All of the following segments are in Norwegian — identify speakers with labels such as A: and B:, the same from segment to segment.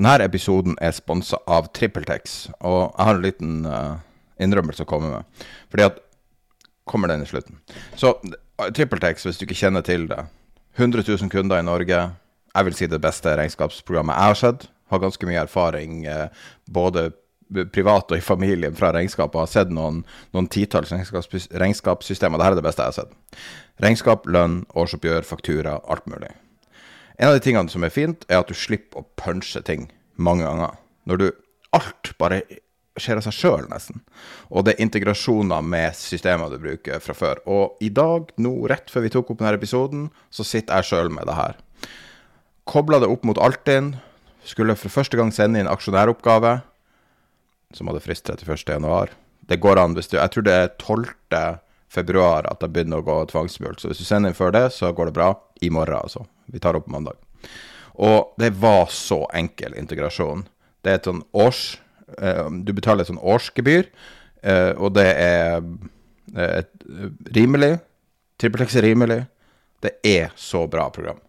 A: Denne episoden er sponsa av TrippelTex, og jeg har en liten uh, innrømmelse å komme med. Fordi at Kommer den i slutten. Så TrippelTex, hvis du ikke kjenner til det 100 000 kunder i Norge. Jeg vil si det beste regnskapsprogrammet jeg har sett. Har ganske mye erfaring uh, både privat og i familien fra regnskap og har sett noen, noen titalls regnskapssystemer. Dette er det beste jeg har sett. Regnskap, lønn, årsoppgjør, faktura, alt mulig. En av de tingene som er fint, er at du slipper å punche ting mange ganger. Når du Alt bare skjer av seg sjøl, nesten. Og det er integrasjoner med systemer du bruker fra før. Og i dag, nå rett før vi tok opp denne episoden, så sitter jeg sjøl med det her. Kobla det opp mot Altinn. Skulle for første gang sende inn aksjonæroppgave, som hadde frist 31.1. Det går an hvis du Jeg tror det er 12. februar at det begynner å gå tvangsmult. Så hvis du sender inn før det, så går det bra. I morgen, altså. Vi tar opp mandag. Og det var så enkel integrasjon. Det er et sånn års eh, Du betaler et sånn årsgebyr, eh, og det er eh, et, rimelig. TrippelTex er rimelig. Det er så bra program.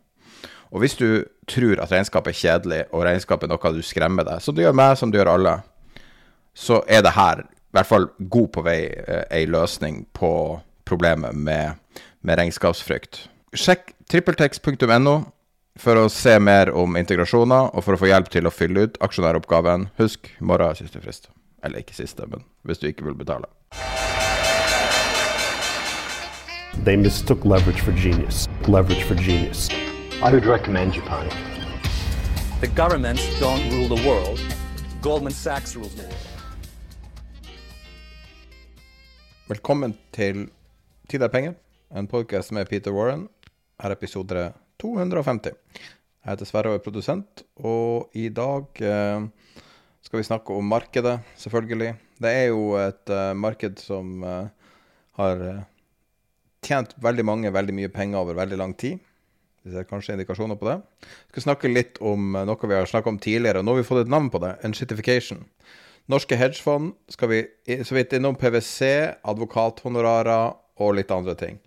A: Og hvis du tror at regnskap er kjedelig, og regnskap er noe du skremmer deg, som du gjør meg, som du gjør alle, så er det her i hvert fall god på vei ei løsning på problemet med, med regnskapsfrykt. Sjekk trippeltex.no for å se mer om integrasjoner, og for å få hjelp til å fylle ut aksjonæroppgaven. Husk, morgen er siste frist. Eller ikke siste, men hvis du ikke vil betale.
B: They mistook leverage for genius. Leverage for genius.
C: I would recommend Japan.
D: The governments don't rule the world. Goldman Sachs rules the world.
A: Velkommen til Tid er penger, en podkast med Peter Warren. Her er episode 250. Jeg heter Sverre og er produsent, og i dag eh, skal vi snakke om markedet, selvfølgelig. Det er jo et eh, marked som eh, har uh, tjent veldig mange veldig mye penger over veldig lang tid. Vi ser kanskje indikasjoner på det. Vi skal snakke litt om noe vi har snakka om tidligere, og nå har vi fått et navn på det. Enshitification. Norske hedgefond skal vi så vidt innom PwC, advokathonorarer og litt andre ting.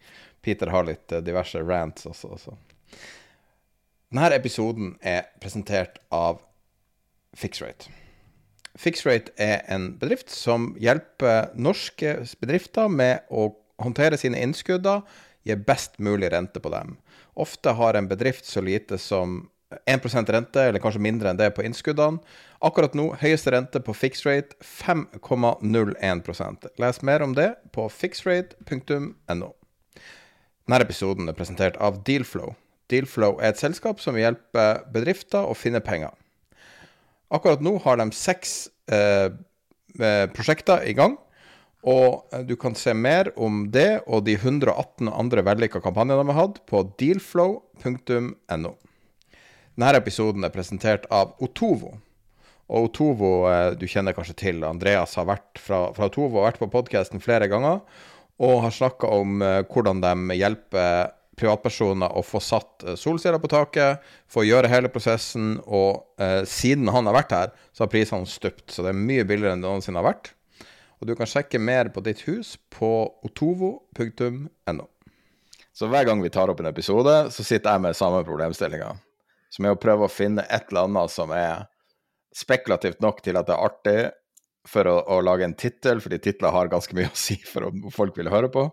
A: Peter har litt uh, diverse rants også. også. Denne episoden er presentert av Fixrate. Fixrate er en bedrift som hjelper norske bedrifter med å håndtere sine innskudder, gi best mulig rente på dem. Ofte har en bedrift så lite som 1% rente, eller kanskje mindre enn det på innskuddene. Akkurat nå høyeste rente på fixrate 5,01% Les mer om det på fixrate.no. Denne episoden er presentert av Dealflow. Dealflow er et selskap som hjelper bedrifter å finne penger. Akkurat nå har de seks eh, eh prosjekter i gang. Og eh, du kan se mer om det og de 118 andre vellykka kampanjene de har hatt, på dealflow.no. Denne episoden er presentert av Otovo. Og Otovo, eh, du kjenner kanskje til Andreas har vært fra, fra Otovo og vært på podkasten flere ganger og har snakka om uh, hvordan de hjelper privatpersoner å få satt uh, solceller på taket, få gjøre hele prosessen, og eh, siden han har vært her, så har prisene stupt. Så det er mye billigere enn det noensinne har vært. Og du kan sjekke mer på ditt hus på otovo.no. Så hver gang vi tar opp en episode, så sitter jeg med samme problemstillinga. Som er å prøve å finne et eller annet som er spekulativt nok til at det er artig, for å, å lage en tittel, fordi titler har ganske mye å si for om folk vil høre på,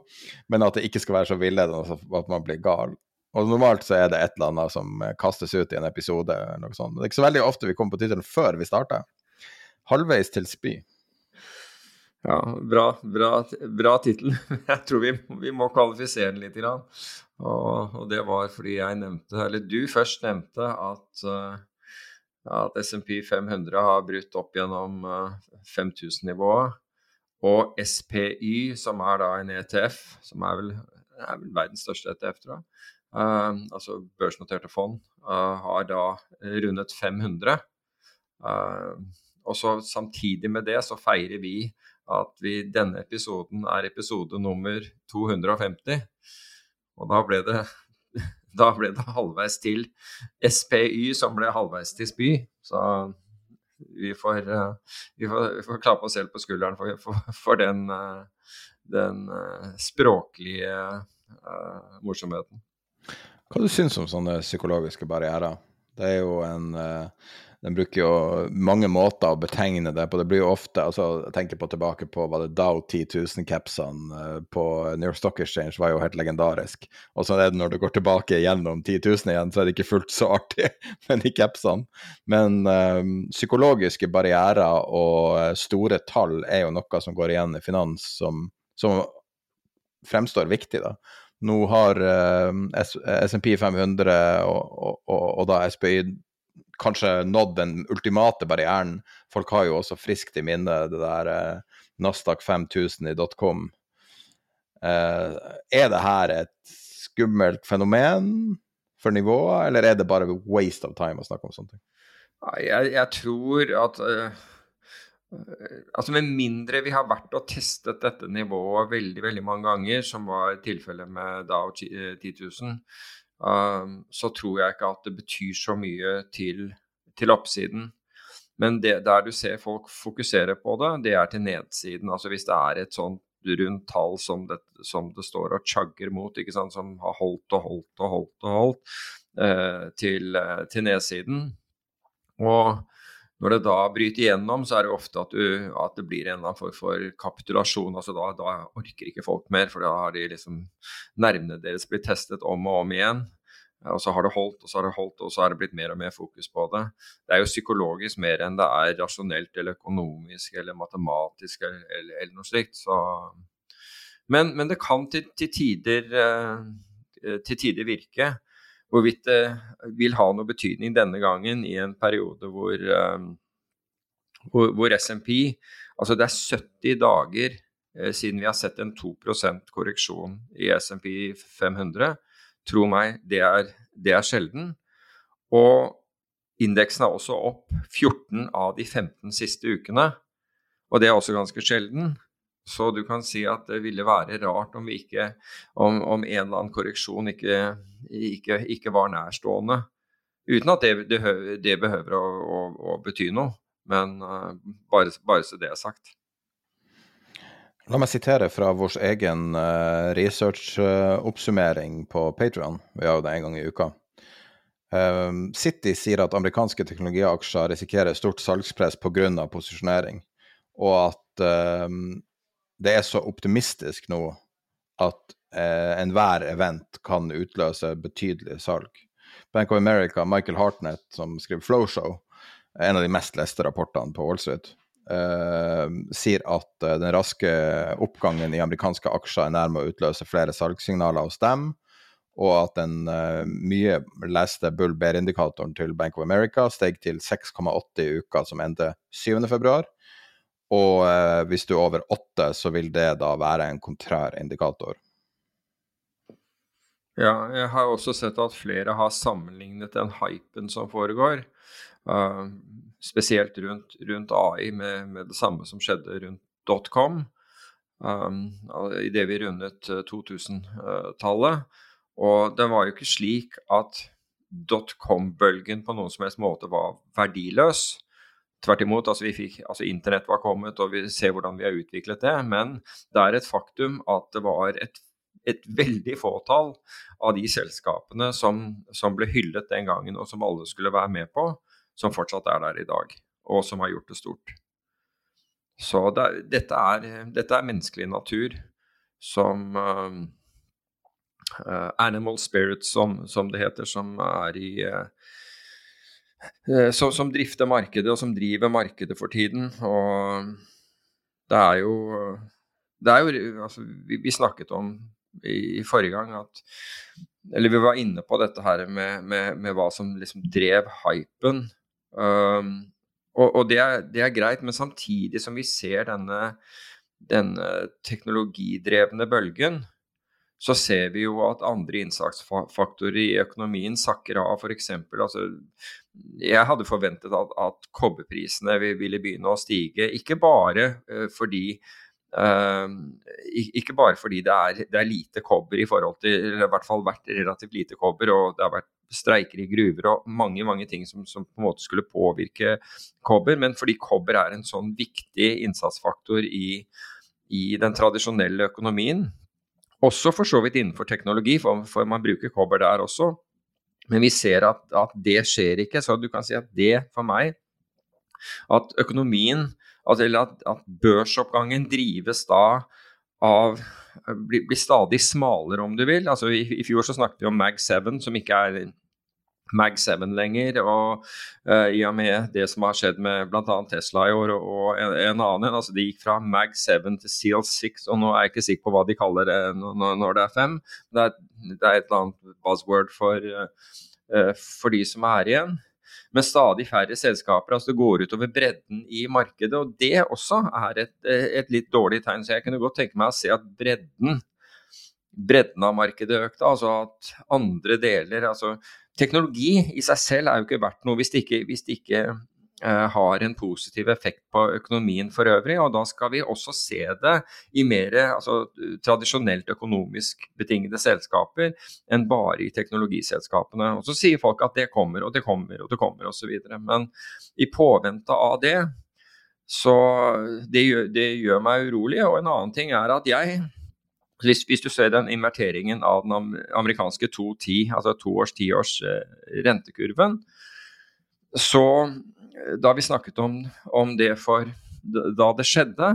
A: men at det ikke skal være så villedende at man blir gal. Og normalt så er det et eller annet som eh, kastes ut i en episode. eller noe sånt. Det er ikke så veldig ofte vi kommer på tittelen før vi starter. Halvveis til spy.
E: Ja, bra, bra, bra tittel. Jeg tror vi, vi, må kvalifisere den litt. Og, og, det var fordi jeg nevnte, eller du først nevnte, at, uh, at SMP 500 har brutt opp gjennom uh, 5000-nivået. Og SPY, som er da en ETF, som er vel, er vel verdens største ETF, tror jeg, uh, altså børsnoterte fond, uh, har da rundet 500. Uh, og så Samtidig med det så feirer vi at vi, denne episoden er episode nummer 250. Og da ble det, da ble det halvveis til SPY, som ble halvveis til spy. Så vi får, vi får, vi får klappe oss selv på skulderen for, for, for den, den, språklige uh, morsomheten.
A: Hva du syns om sånne psykologiske barrierer? Det er jo en uh, Den bruker jo mange måter å betegne det på. Det blir jo ofte altså Jeg tenker på tilbake på var det Dow 10 000-capsene uh, på New York Stock Exchange var jo helt legendarisk. Og så er det når du går tilbake gjennom 10 000 igjen, så er det ikke fullt så artig med de capsene. Men um, psykologiske barrierer og store tall er jo noe som går igjen i finans som, som fremstår viktig, da. Nå har uh, SMP 500 og, og, og, og, da SPY kanskje nådd den ultimate barrieren. Folk har jo også friskt i minne det der eh, Nasdaq 5000 i .com. Eh, er det her et skummelt fenomen for nivået, eller er det bare waste of time å snakke om sånne ting?
E: Jeg, jeg tror at uh Altså Med mindre vi har vært og testet dette nivået veldig veldig mange ganger, som var tilfellet med Dow 10 000, um, så tror jeg ikke at det betyr så mye til, til oppsiden. Men det, der du ser folk fokusere på det, det er til nedsiden. Altså Hvis det er et sånt rundt tall som det, som det står og chugger mot, ikke sant? som har holdt og holdt og holdt og holdt eh, til, eh, til nedsiden. Og når det da bryter igjennom, så er det ofte at, du, at det blir en eller annen form for kapitulasjon. altså da, da, orker ikke folk mer, for da har de liksom nervene deres blitt testet om og om igjen. Og så har det holdt, og så har det holdt, og så har det blitt mer og mer fokus på det. Det er jo psykologisk mer enn det er rasjonelt eller økonomisk eller matematisk eller, eller, eller noe slikt. Så. Men, men, det kan til, til, tider, uh, til tider virke. Hvorvidt det vil ha noe betydning denne gangen i en periode hvor, um, hvor, hvor SMP Altså det er 70 dager eh, siden vi har sett en 2% korreksjon i SMP 500. Tro meg, det er, det er sjelden. Og indeksen er også opp 14 av de 15 siste ukene. Og det er også ganske sjelden. Så du kan si at det ville være rart om, ikke, om, om en eller annen korreksjon ikke ikke, ikke var nærstående. Uten at det, det, det behøver å, å, å, bety noe, men uh, bare, bare, så det er sagt.
A: La meg sitere fra vår egen uh, research-oppsummering uh, på Patrion. Vi har jo det en gang i uka. Um, City sier at amerikanske teknologiaksjer risikerer stort salgspress pga. posisjonering, og at um, det er så optimistisk nå at eh, enhver event kan utløse betydelig salg. Bank of America, Michael Hartnett, som skriver Flowshow, en av de mest leste rapportene på Wall eh, sier at eh, den raske oppgangen i amerikanske aksjer er nærme å utløse flere salgssignaler hos dem, og at den eh, mye leste Bull Bear-indikatoren til Bank of America steg til 6,8 i uka som endte 7.2. Og uh, hvis du er over 8, så vil det da være en kontrær indikator.
E: Ja, jeg har også sett at flere har sammenlignet den hypen som foregår, uh, spesielt rundt, rundt AI, med, med, det samme som skjedde rundt dotcom um, idet vi rundet 2000-tallet. Og det var jo ikke slik at dotcom-bølgen på noen som helst måte var verdiløs. Tvert imot, altså, altså internett var kommet, og vi ser hvordan vi har utviklet det. Men det er et faktum at det var et et veldig fåtall av de selskapene som, som, ble hyllet den gangen, og som alle skulle være med på, som fortsatt er der i dag, og som har gjort det stort. Så det, dette, er, dette, er, menneskelig natur som, uh, uh, animal spirits, som, som, det heter, som er i uh, som, som, drifter markedet, og som driver markedet for tiden. Og det er jo Det er jo altså, vi, vi, snakket om i, forrige gang at Eller vi var inne på dette her med, med, med hva som liksom drev hypen. Um, og, og det, er, det, er, greit, men samtidig som vi ser denne, denne teknologidrevne bølgen, så ser vi jo at andre innsatsfaktorer i økonomien sakker av. F.eks. Altså, jeg hadde forventet at, at kobberprisene ville begynne å stige, ikke bare uh, fordi ikke bare fordi det er, det er, lite kobber i forhold til eller i hvert fall vært relativt lite kobber, og det har vært streiker i gruver og mange mange ting som, som, på en måte skulle påvirke kobber, men fordi kobber er en sånn viktig innsatsfaktor i, i den tradisjonelle økonomien. Også for så vidt innenfor teknologi, for, for man bruker kobber der også. Men vi ser at, at, det skjer ikke, så du kan si at det for meg At økonomien, eller at, at børsoppgangen drives da av blir, blir, stadig smalere, om du vil. Altså, i, i, fjor så snakket vi om Mag7, som ikke er Mag7 lenger. Og uh, i og med det som har skjedd med bl.a. Tesla i år og, og en, en, annen altså De gikk fra Mag7 til Seal 6, og nå er jeg ikke sikker på hva de kaller det når, når det er fem. Det er, det er, et eller annet buzzword for, uh, for de som er igjen. Men stadig færre selskaper. altså Det går utover bredden i markedet. og Det også er et, et litt dårlig tegn. Så jeg kunne godt tenke meg å se at bredden bredden av markedet økte. Altså at andre deler altså Teknologi i seg selv er jo ikke verdt noe hvis det ikke, hvis det ikke har en positiv effekt på økonomien for øvrig. Og da skal vi også se det i mer altså, tradisjonelt økonomisk betingede selskaper enn bare i teknologiselskapene. Og så sier folk at det kommer og det kommer og det kommer osv. Men i påvente av det, så det gjør, det gjør meg urolig. Og en annen ting er at jeg hvis, hvis, du ser den inverteringen av den amerikanske 2-10, altså toårs, tiårs eh, rentekurven, så eh, da vi snakket om, om, det for da det skjedde,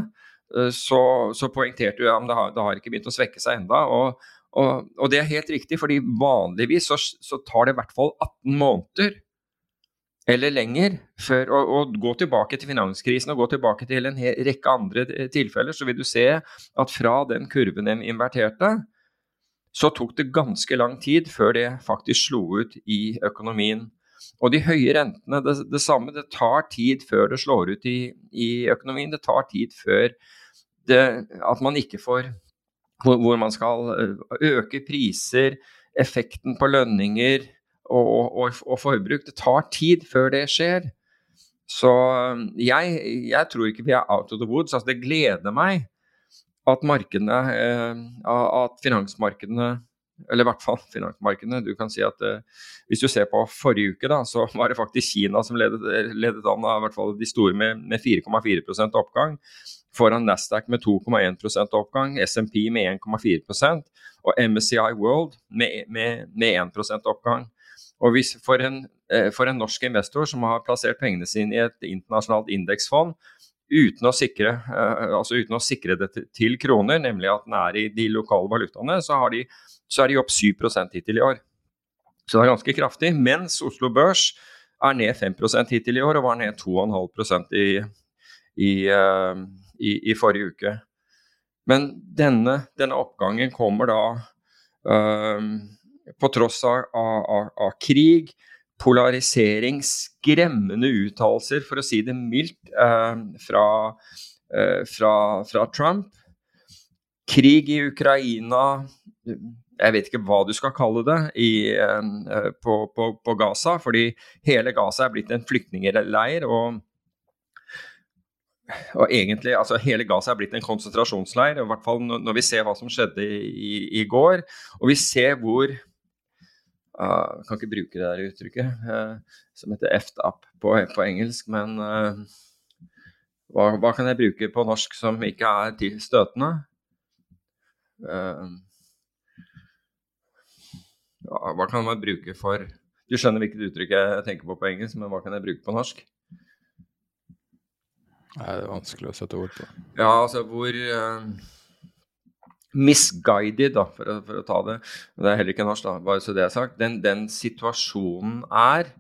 E: eh, så, så poengterte du at det, det, har ikke begynt å svekke seg enda, og, og, og det er helt riktig, fordi vanligvis så, så tar det i hvert fall 18 måneder eller lenger før å, å, gå tilbake til finanskrisen og gå tilbake til en rekke andre eh, tilfeller, så vil du se at fra den kurven den inverterte, så tok det ganske lang tid før det faktisk slo ut i økonomien. Og de høye rentene, det, det samme. Det tar tid før det slår ut i, i økonomien. Det tar tid før det, at man ikke får hvor, hvor man skal eh, øke priser, effekten på lønninger, og, og, og, forbruk. Det tar tid før det skjer. Så um, jeg, jeg, tror ikke vi er out of the woods. Altså, det gleder meg at markedene, eh, at finansmarkedene eller i hvert fall finansmarkedene. Du kan si at eh, Hvis du ser på forrige uke, da, så var det faktisk Kina som ledet, ledet an, i hvert fall de store med, med 4,4% oppgang. Foran Nasdaq med 2,1% oppgang, SMP med 1,4% og MSCI World med, med, med 1 oppgang. Og hvis for en, eh, for en, norsk investor som har plassert pengene sine i et internasjonalt indeksfond uten å, sikre, eh, altså uten å sikre det til kroner, nemlig at den er i de lokale valutaene, så, de, så er de opp 7 hittil i år. Så det er ganske kraftig. Mens Oslo Børs er ned 5 hittil i år, og var ned 2,5 i, i, uh, i, i, forrige uke. Men denne, denne oppgangen kommer da uh, på tross av, av, av krig, polarisering, skremmende uttalelser, for å si det mildt, eh, fra, eh, fra, fra, Trump. Krig i Ukraina, jeg vet ikke hva du skal kalle det, i, eh, på, på, på, Gaza. Fordi hele Gaza er blitt en flyktningleir. og og egentlig, altså Hele Gaza er blitt en konsentrasjonsleir, i hvert fall når vi ser hva som skjedde i, i, går. Og vi ser hvor uh, Kan ikke bruke det der uttrykket uh, som heter eft up på, på engelsk, men uh, hva, hva, kan jeg bruke på norsk som ikke er til støtende? Ja, hva kan man bruke for Du skjønner hvilket uttrykk jeg tenker på på engelsk, men hva kan jeg bruke på norsk?
A: Nei, det er vanskelig å sette ord på.
E: Ja, altså hvor misguided, da, for å, for å, ta det. Det er heller ikke norsk, da, bare så det er sagt. Den, den situasjonen er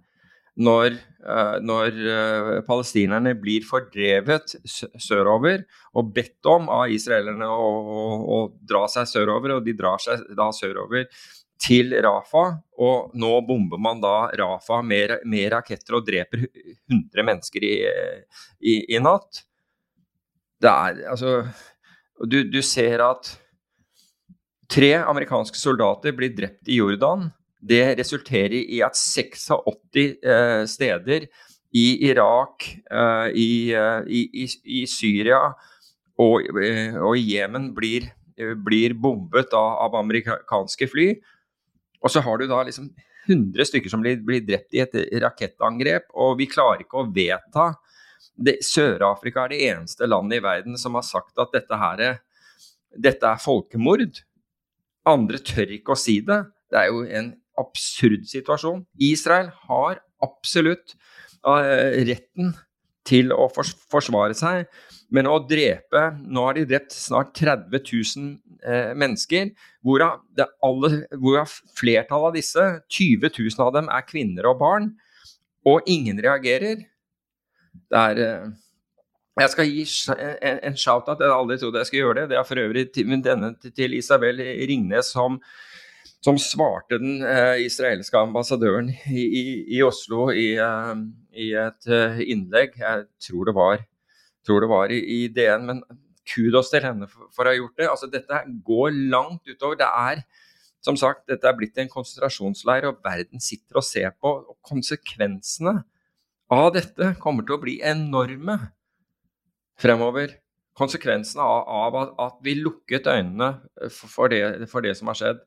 E: når, uh, når uh, palestinerne blir fordrevet sørover og bedt om av israelerne å, å, å, dra seg sørover, og de drar seg da sørover til Rafa, og nå bomber man da Rafa med, med raketter og dreper 100 mennesker i, i, i natt. Det er altså du, du ser at Tre amerikanske soldater blir drept i Jordan. Det resulterer i at 86 eh, steder i Irak, eh, i, eh, i, i, Syria og, eh, i Jemen blir, eh, blir, bombet av, av, amerikanske fly. Og så har du da liksom 100 stykker som blir, blir drept i et rakettangrep, og vi klarer ikke å vedta Sør-Afrika er det eneste landet i verden som har sagt at dette, her, dette er folkemord. Andre tør ikke å si det. Det er jo en absurd situasjon. Israel har absolutt uh, retten til å fors forsvare seg, men å drepe Nå har de drept snart 30 000 uh, mennesker, hvorav, alle, hvorav flertallet av disse, 20 000 av dem, er kvinner og barn, og ingen reagerer. Det er uh, jeg skal gi en, shout-out, jeg hadde aldri trodd jeg skulle gjøre det. Det er for øvrig til, denne til Isabel Ringnes, som, som svarte den eh, israelske ambassadøren i, i, i Oslo i, eh, i et uh, innlegg. Jeg tror det var, tror det var i, DN, men kudos til henne for, for, å ha gjort det. Altså, dette går langt utover. Det er som sagt, dette er blitt en konsentrasjonsleir, og verden sitter og ser på. og Konsekvensene av dette kommer til å bli enorme fremover. Konsekvensene av, av at, vi lukket øynene for, det, for, det, som har skjedd.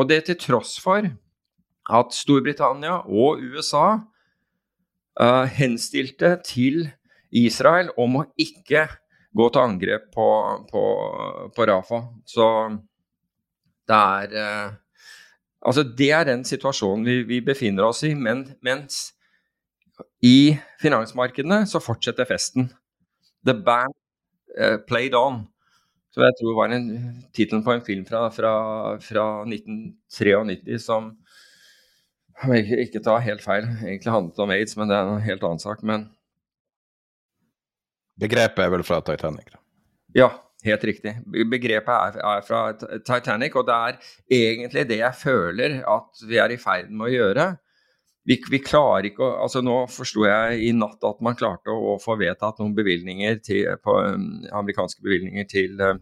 E: Og det til tross for at Storbritannia og USA uh, henstilte til Israel om å ikke gå til angrep på, på, på Rafa. Så det er uh, Altså, det er den situasjonen vi, vi befinner oss i, men, mens i finansmarkedene så fortsetter festen. The Band uh, Played On. Så jeg tror var en tittelen på en film fra, fra, fra 1993 som ikke, ikke ta helt feil, egentlig handlet om aids, men det er en helt annen sak. Men
A: Begrepet er vel fra Titanic? Da.
E: Ja, helt riktig. Begrepet er, er, fra Titanic, og det er egentlig det jeg føler at vi er i ferd med å gjøre vi, vi, klarer ikke å altså Nå forsto jeg i natt at man klarte å, å få vedtatt noen bevilgninger til, på, um, amerikanske bevilgninger til, uh,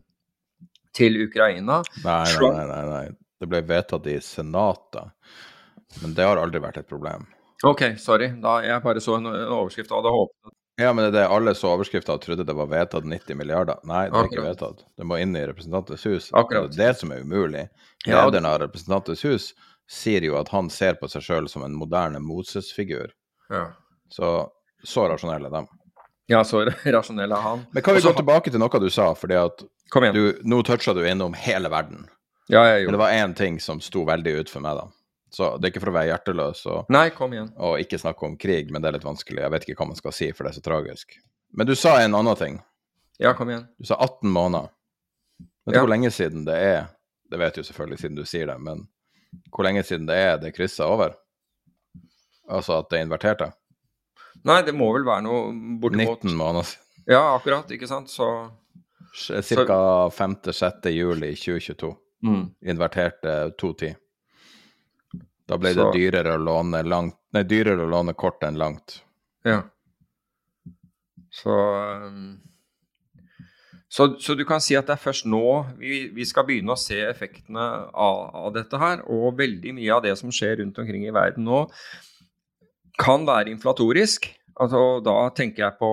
E: til Ukraina.
A: Nei, nei, nei, nei, Det ble vedtatt i Senatet. Men det har aldri vært et problem.
E: OK, sorry. Da Jeg bare så en, en overskrift og hadde håpet
A: Ja, men det er det alle så overskrifta og trodde det var vedtatt 90 milliarder. Nei, det er Akkurat. ikke vedtatt. Det må inn i Representantenes hus. Akkurat. Det er det som er umulig. Lederen av Representantenes hus sier jo at han ser på seg sjøl som en moderne Moses-figur. Ja. Så så er de.
E: Ja, så rasjonell er han.
A: Men kan vi Også, gå tilbake til noe du sa, fordi at du, nå toucha du innom hele verden.
E: Ja, jeg gjorde.
A: Men det var én ting som sto veldig ut for meg, da. Så det er ikke for å være hjerteløs og,
E: Nei,
A: og ikke snakke om krig, men det er litt vanskelig. Jeg vet ikke hva man skal si, for det er så tragisk. Men du sa en annen ting.
E: Ja, kom igjen.
A: Du sa 18 måneder. Vet du ja. hvor lenge siden det er? Det vet du selvfølgelig siden du sier det, men hvor lenge siden det er det kryssa over? Altså at det inverterte?
E: Nei, det må vel være noe
A: bortimot 19 måneder siden.
E: Ja, akkurat, ikke sant, så
A: Ca. 5.-6. juli 2022. Mm. Inverterte 2.10. Da ble så. det dyrere å låne langt Nei, dyrere å låne kort enn langt.
E: Ja. Så um så, så, du kan si at det er først nå vi, vi skal begynne å se effektene av, av, dette her. Og veldig mye av det som skjer rundt omkring i verden nå, kan være inflatorisk. Altså, da tenker jeg på,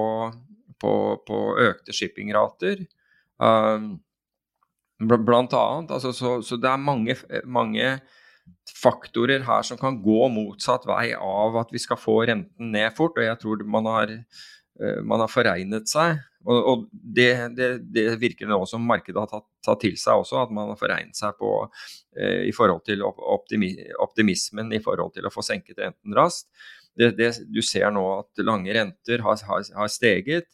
E: på, på økte shippingrater. Um, blant annet. Altså, så, så, det er mange, mange faktorer her som kan gå motsatt vei av at vi skal få renten ned fort. Og jeg tror man har, eh, man har foregnet seg og, og det, det, det, virker nå som markedet har tatt, tatt, til seg også, at man har foregnet seg på eh, i forhold til optimi, optimismen i forhold til å få senket renten raskt. Du ser nå at lange renter har, har, har steget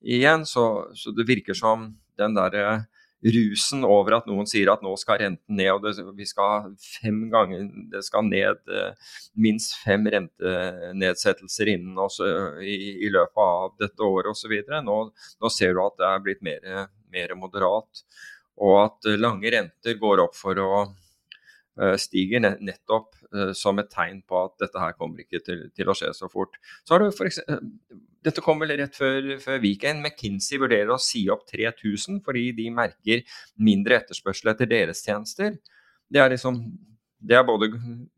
E: igjen, så, så, det virker som den der rusen over at noen sier at nå skal renten ned, og det, vi skal fem ganger, det skal ned eh, minst fem rentenedsettelser innen oss i, i, løpet av dette året osv. Nå, nå ser du at det er blitt mer, mer moderat, og at lange renter går opp for å stiger nettopp som et tegn på at dette her kommer ikke til, til å skje så fort. Så har du for eksempel, dette kom vel rett før, før weekend. McKinsey vurderer å si opp 3000 fordi de merker mindre etterspørsel etter deres tjenester. Det er liksom både,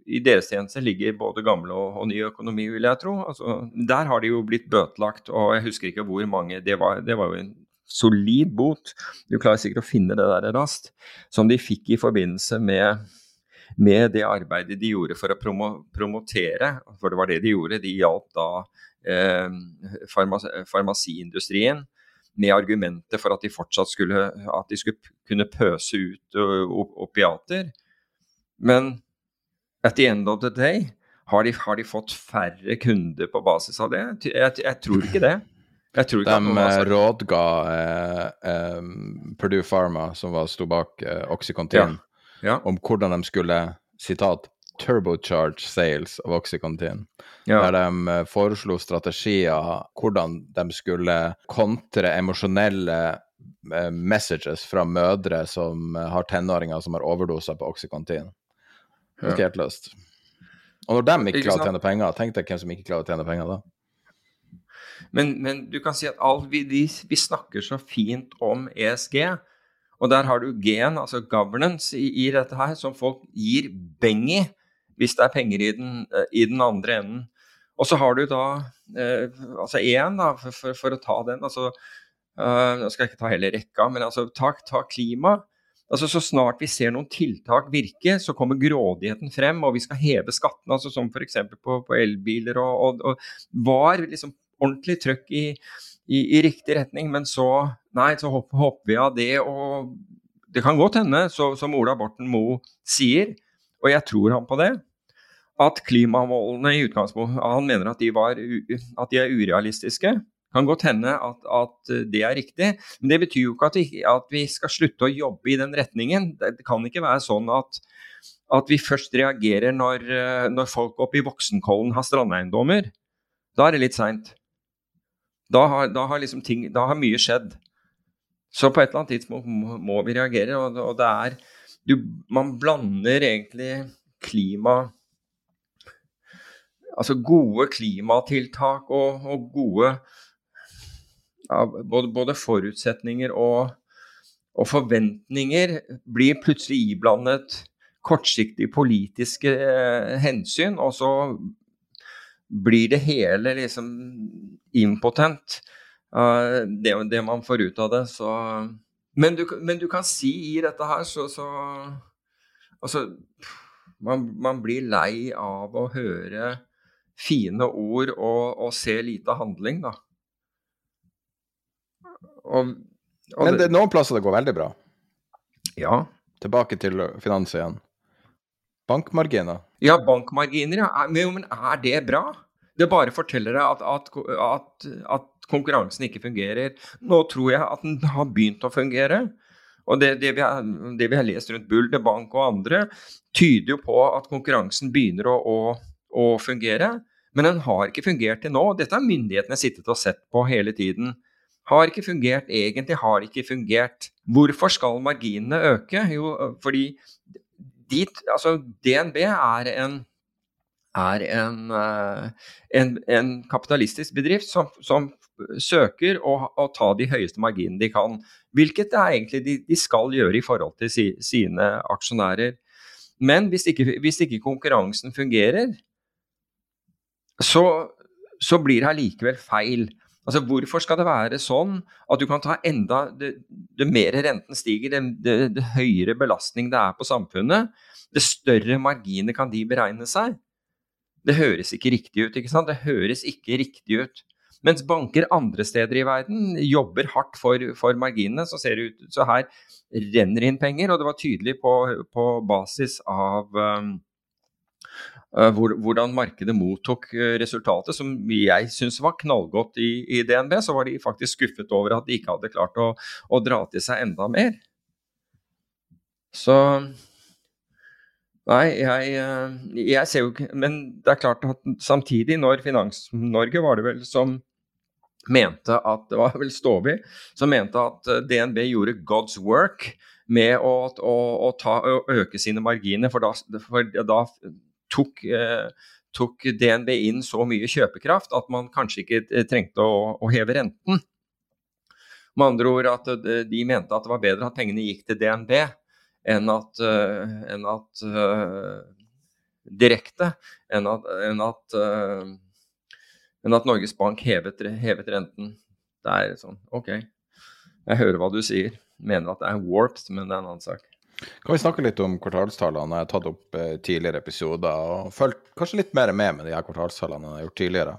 E: I deres tjenester ligger både gamle og, og ny økonomi, vil jeg tro. Altså, der har de jo blitt bøtelagt, og jeg husker ikke hvor mange. Det var, det var jo en solid bot. Du klarer sikkert å finne det der raskt. Som de fikk i forbindelse med, med det arbeidet de gjorde for å promo, promotere, for det var det de gjorde. De hjalp da farmas farmasiindustrien med argumentet for at de fortsatt skulle, at de skulle kunne pøse ut opiater. Men at the end of the day har de, har de fått færre kunder på basis av det? Jeg, jeg tror ikke det.
A: Ikke de eh, rådga eh, eh, Purdue Pharma, som var, sto bak eh, Oxycontin, ja. Ja. om hvordan de skulle sitat, turbocharge sales av Oxycontin. Ja. Der de eh, foreslo strategier hvordan de skulle kontre emosjonelle eh, messages fra mødre som eh, har tenåringer som har overdoser på Oxycontin. Ikke ja. helt løst. Og når de ikke klarer å tjene penger, tenk deg hvem som ikke klarer å tjene penger da.
E: Men, men du kan si at alt vi, vi, vi, snakker så fint om ESG, og der har du G-en, altså governance, i, i, dette her, som folk gir beng i hvis det er penger i den, eh, i den andre enden. Og så har du da eh, altså én, for, for, for, å ta den. altså uh, Nå skal jeg ikke ta hele rekka, men altså ta, ta klima. Altså Så snart vi ser noen tiltak virke, så kommer grådigheten frem, og vi skal heve skattene, altså som f.eks. på, på elbiler. Og, og, og, var liksom ordentlig trøkk i, i, i, riktig retning, men så nei, så hopper, hopper vi av det. Og det kan godt hende, så, som Ola Borten Moe sier, og jeg tror han på det, at klimamålene i utgangspunktet Han mener at de, var, at de er urealistiske. Kan godt hende at, at, det er riktig, men det betyr jo ikke at vi, at vi, skal slutte å jobbe i den retningen. Det kan ikke være sånn at, at vi først reagerer når, når folk oppe i Voksenkollen har strandeiendommer. Da er det litt seint. Da, da, liksom da har mye skjedd. Så på et eller annet tidspunkt må vi reagere, og, og det er du, Man blander egentlig klima Altså gode klimatiltak og, og gode ja, både, både, forutsetninger og, og, forventninger blir plutselig iblandet kortsiktige politiske eh, hensyn, og så blir det hele liksom impotent, det, det, man får ut av det. Så men du, men du, kan si i dette her, så, så Altså, man, man, blir lei av å høre fine ord og, og se lite handling, da.
A: Og, og men det er noen plasser det går veldig bra.
E: Ja.
A: Tilbake til finans igjen. Bankmarginer.
E: Ja, bankmarginer, ja. Men, er det bra? Det bare forteller deg at, at, at, at konkurransen ikke fungerer. Nå tror jeg at den har begynt å fungere. Og det, det, vi har, det, vi har, lest rundt Bulder Bank og andre, tyder jo på at konkurransen begynner å, å, å, fungere. Men den har ikke fungert til nå. Dette har myndighetene sittet og sett på hele tiden. Har ikke fungert, egentlig har ikke fungert. Hvorfor skal marginene øke? Jo, fordi dit, altså DNB er en er en, eh, en, en kapitalistisk bedrift som, som søker å, å, ta de høyeste marginene de kan. Hvilket det er egentlig de, de skal gjøre i forhold til si, sine aksjonærer. Men hvis ikke, hvis ikke konkurransen fungerer, så, så blir det allikevel feil. Altså, Hvorfor skal det være sånn at du kan ta enda Det, mer renten stiger, det, det, det, høyere belastning det er på samfunnet, det større marginer kan de beregne seg. Det høres ikke riktig ut. ikke sant? Det høres ikke riktig ut. Mens banker andre steder i verden jobber hardt for, for marginene, så ser det ut Så her renner inn penger, og det var tydelig på, på basis av um, uh, hvordan markedet mottok uh, resultatet, som jeg syns var knallgodt i, i, DNB, så var de faktisk skuffet over at de ikke hadde klart å, å dra til seg enda mer. Så Nei, jeg, eh, jeg ser jo ikke Men det er klart at samtidig, når Finans-Norge var det vel som mente at Det var vel Stovi som mente at eh, DNB gjorde God's work med å, å, å, ta, å øke sine marginer, for da, for da tok, eh, tok, DNB inn så mye kjøpekraft at man kanskje ikke trengte å, heve renten. Med andre ord at de mente at det var bedre at pengene gikk til DNB enn at, uh, enn at uh, Direkte enn at, enn at, uh, enn at Norges Bank hevet, hevet, renten. Det er sånn OK, jeg hører hva du sier. Mener at det er warped, men det er en annen sak.
A: Kan vi snakke litt om kvartalstallene? Jeg har tatt opp eh, tidligere episoder og fulgt kanskje litt mer med med de her kvartalstallene jeg har gjort tidligere.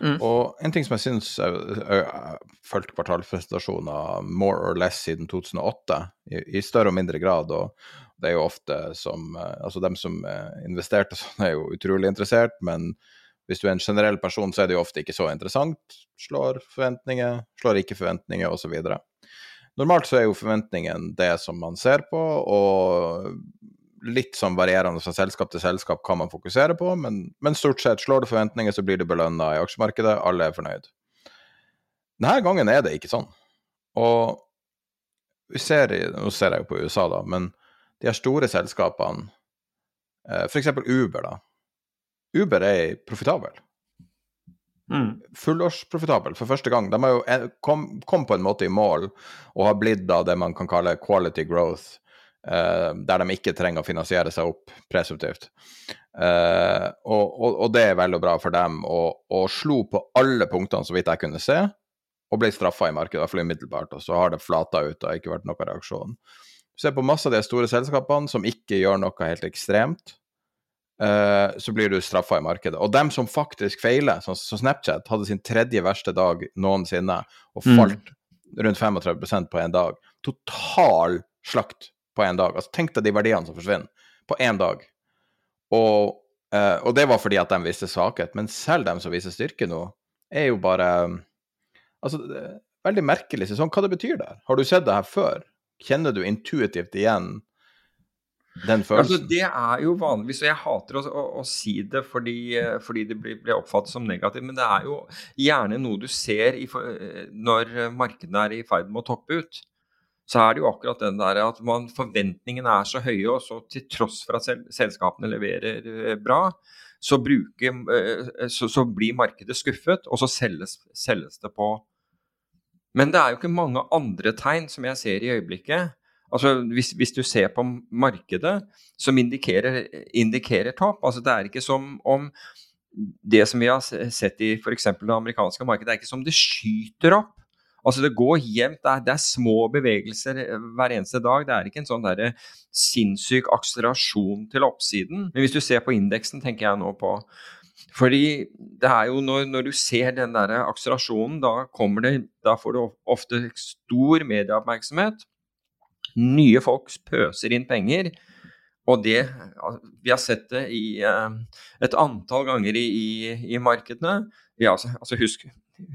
A: Mm. Og en ting som jeg syns Jeg har fulgt kvartalspresentasjoner more or less siden 2008, i, i, større og mindre grad. og det er jo ofte som Altså dem som investerte sånn, er jo utrolig interessert, men hvis du er en generell person, så er det jo ofte ikke så interessant. Slår forventninger, slår ikke forventninger, osv. Normalt så er jo forventningen det som man ser på, og litt sånn varierende fra selskap til selskap hva man fokuserer på, men, men stort sett slår det forventninger, så blir det belønna i aksjemarkedet, alle er fornøyd. Denne gangen er det ikke sånn. Og vi ser Nå ser jeg jo på USA, da, men de her store selskapene, eh, f.eks. Uber, da. Uber er profitabel. Mm. Fullårsprofitabel for første gang. De har eh, kom, kom, på en måte i mål og har blitt da det man kan kalle quality growth, eh, der de ikke trenger å finansiere seg opp presumptivt. Eh, og, og, og, det er veldig bra for dem, og, og slo på alle punktene så vidt jeg kunne se, og ble straffa i markedet, i hvert fall umiddelbart. Og så har det flata ut og ikke vært noen reaksjon. Se på masse av de store selskapene som ikke gjør noe helt ekstremt så blir du straffa i markedet. Og dem som faktisk feiler, som Snapchat, hadde sin tredje verste dag noensinne og mm. falt mm. rundt 35% på en dag. Total slakt på en dag. Altså, tenk deg de verdiene som forsvinner på én dag. Og, uh, og, det var fordi at de viste svakhet. Men selv dem som viser styrke nå, er jo bare Altså, veldig merkelig sesong. Hva det betyr der? Har du sett det her før? Kjenner du intuitivt igjen den
E: altså, følelsen? Altså, det er jo vanligvis, og jeg hater å, å, å si det fordi, fordi det blir, blir, oppfattet som negativt, men det er jo gjerne noe du ser i, når markedene er i ferd med å toppe ut. Så er det jo akkurat den der at man, forventningene er så høye, og så til tross for at selskapene leverer eh, bra, så, bruker, eh, så, så blir markedet skuffet, og så selges, selges det på Men det er jo ikke mange andre tegn som jeg ser i øyeblikket Altså, hvis, hvis, du ser på markedet som indikerer, indikerer topp altså Det er ikke som om det som vi har sett i f.eks. det amerikanske markedet, det er ikke som det skyter opp. Altså Det går jevnt, det er, det er, små bevegelser eh, hver eneste dag. Det er ikke en sånn der sinnssyk akselerasjon til oppsiden. Men hvis du ser på indeksen, tenker jeg nå på fordi det er jo når, når du ser den der akselerasjonen, da, kommer det, da får du ofte stor medieoppmerksomhet. Nye folk pøser inn penger. Og det Vi har sett det i uh, et antall ganger i, i, i markedene. Ja, altså, altså husk,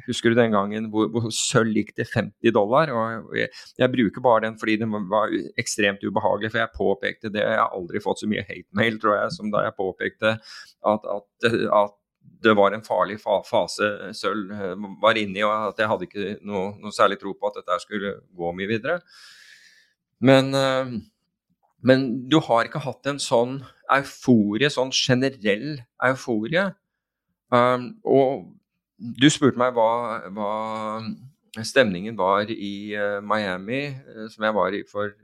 E: husker du den gangen hvor, hvor sølv gikk til 50 dollar? og jeg, jeg, bruker bare den fordi den var ekstremt ubehagelig, for jeg påpekte det. Jeg har aldri fått så mye hate-mail, tror jeg, som da jeg påpekte at, at, at det var en farlig fase sølv eh, var inne i, og at jeg hadde ikke noe, noe særlig tro på at dette skulle gå mye videre. Men, eh, men du har ikke hatt en sånn euforie, sånn generell euforie. Um, og du spurte meg hva, hva stemningen var i uh, Miami, uh, som jeg var i for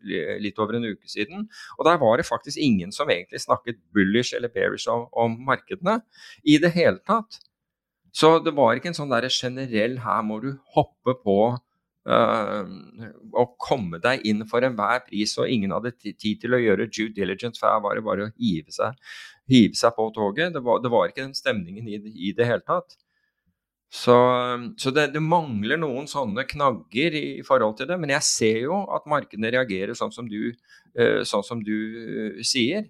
E: litt over en uke siden. Og der var det faktisk ingen som egentlig snakket bullish eller bearish om, om markedene i det hele tatt. Så det var ikke en sånn der generell 'her må du hoppe på' Uh, å komme deg inn for enhver pris, og ingen hadde tid til å gjøre due diligence, for her var det bare å hive seg, hive seg på toget. Det var, det var, ikke den stemningen i, i det hele tatt. Så, så det, det, mangler noen sånne knagger i, i, forhold til det. Men jeg ser jo at markedene reagerer sånn som du, uh, sånn som du uh, sier.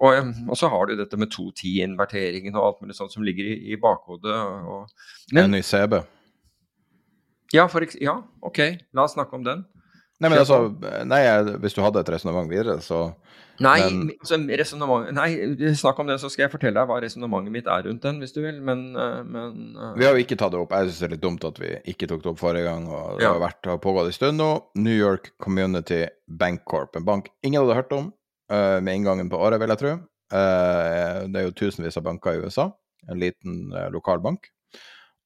E: Og, og, så har du dette med 2-10-inverteringen og alt mulig sånt som ligger i, i bakhodet. Og,
A: men, NYCB.
E: Ja, for, ja, OK, la oss snakke om den.
A: Nei, men altså, nei, hvis du hadde et resonnement videre, så
E: Nei,
A: Men-
E: altså, nei, snakk om det, så skal jeg fortelle deg hva resonnementet mitt er rundt den, hvis du vil. Men, eh, men uh...
A: Vi har jo ikke tatt det opp. Jeg syns det er litt dumt at vi ikke tok det opp forrige gang. og Det
E: Ja.
A: har vært har pågått en stund nå. New York Community Bank Corp, en bank ingen hadde hørt om uh, med inngangen på året, vil jeg tro. Uh, det er jo tusenvis av banker i USA. En liten lokal bank.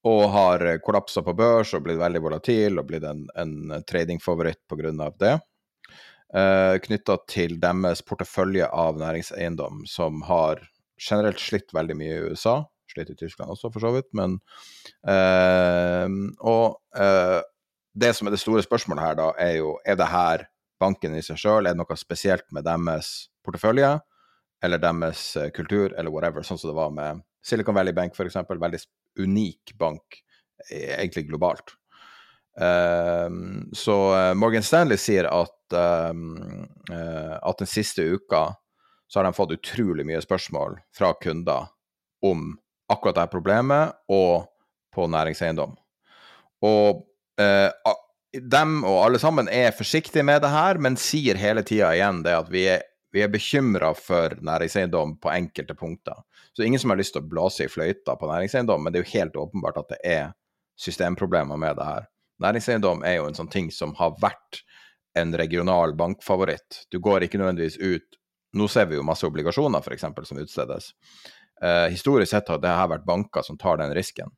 A: Og har uh, kollapsa på børs og blitt veldig volatil og blitt en, en tradingfavoritt pga. det. Uh, Knytta til deres portefølje av næringseiendom, som har generelt slitt veldig mye i USA. Slitt i Tyskland også, for så vidt. Men eh, Og eh, det som er det store spørsmålet her, da, er jo er det her banken i seg sjøl? Er det noe spesielt med deres portefølje? Eller deres eh, kultur, eller whatever, sånn som det var med Silicon Valley Bank, f.eks. Veldig unik bank, eh, egentlig globalt. Um, så uh, Morgan Stanley sier at, um, at den siste uka så har de fått utrolig mye spørsmål fra kunder om akkurat dette problemet og på næringseiendom. Og uh, dem og alle sammen er forsiktige med det her, men sier hele tida igjen det at vi er, vi er bekymra for næringseiendom på enkelte punkter. Så ingen som har lyst til å blåse i fløyta på næringseiendom, men det er jo helt åpenbart at det er systemproblemer med det her. Næringseiendom er jo en sånn ting som har vært en regional bankfavoritt. Du går ikke nødvendigvis ut Nå ser vi jo masse obligasjoner, f.eks., som utstedes. Eh, historisk sett har det her vært banker som tar den risken.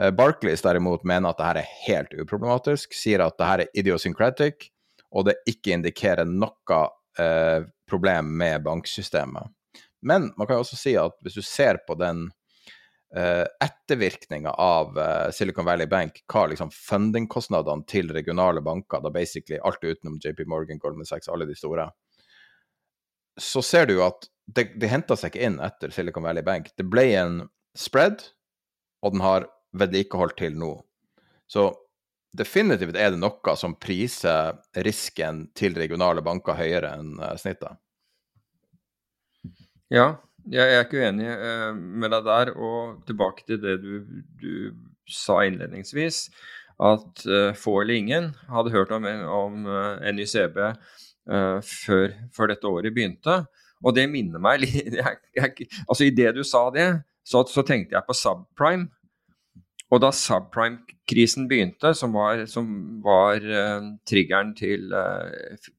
A: Eh, Barclays derimot mener at dette er helt uproblematisk, sier at dette er idiosyncratic, og det ikke indikerer noe eh, problem med banksystemet. Men man kan jo også si at hvis du ser på den uh, ettervirkninga av uh, Silicon Valley Bank, hva liksom fundingkostnadene til regionale banker, da basically alt utenom JP Morgan, Goldman Sachs, alle de store, så ser du at det, det henta seg ikke inn etter Silicon Valley Bank. Det ble en spread, og den har vedlikeholdt til nå. Så definitivt er det noe som priser risken til regionale banker høyere enn uh, snittet.
E: Ja, jeg er ikke uenig uh, med deg der. Og tilbake til det du, du sa innledningsvis, at uh, få eller ingen hadde hørt om, om NYCB før, før, dette året begynte. Og det minner meg litt Altså, idet du sa det, så, så, tenkte jeg på subprime. Og da subprime-krisen begynte, som var, som var triggeren til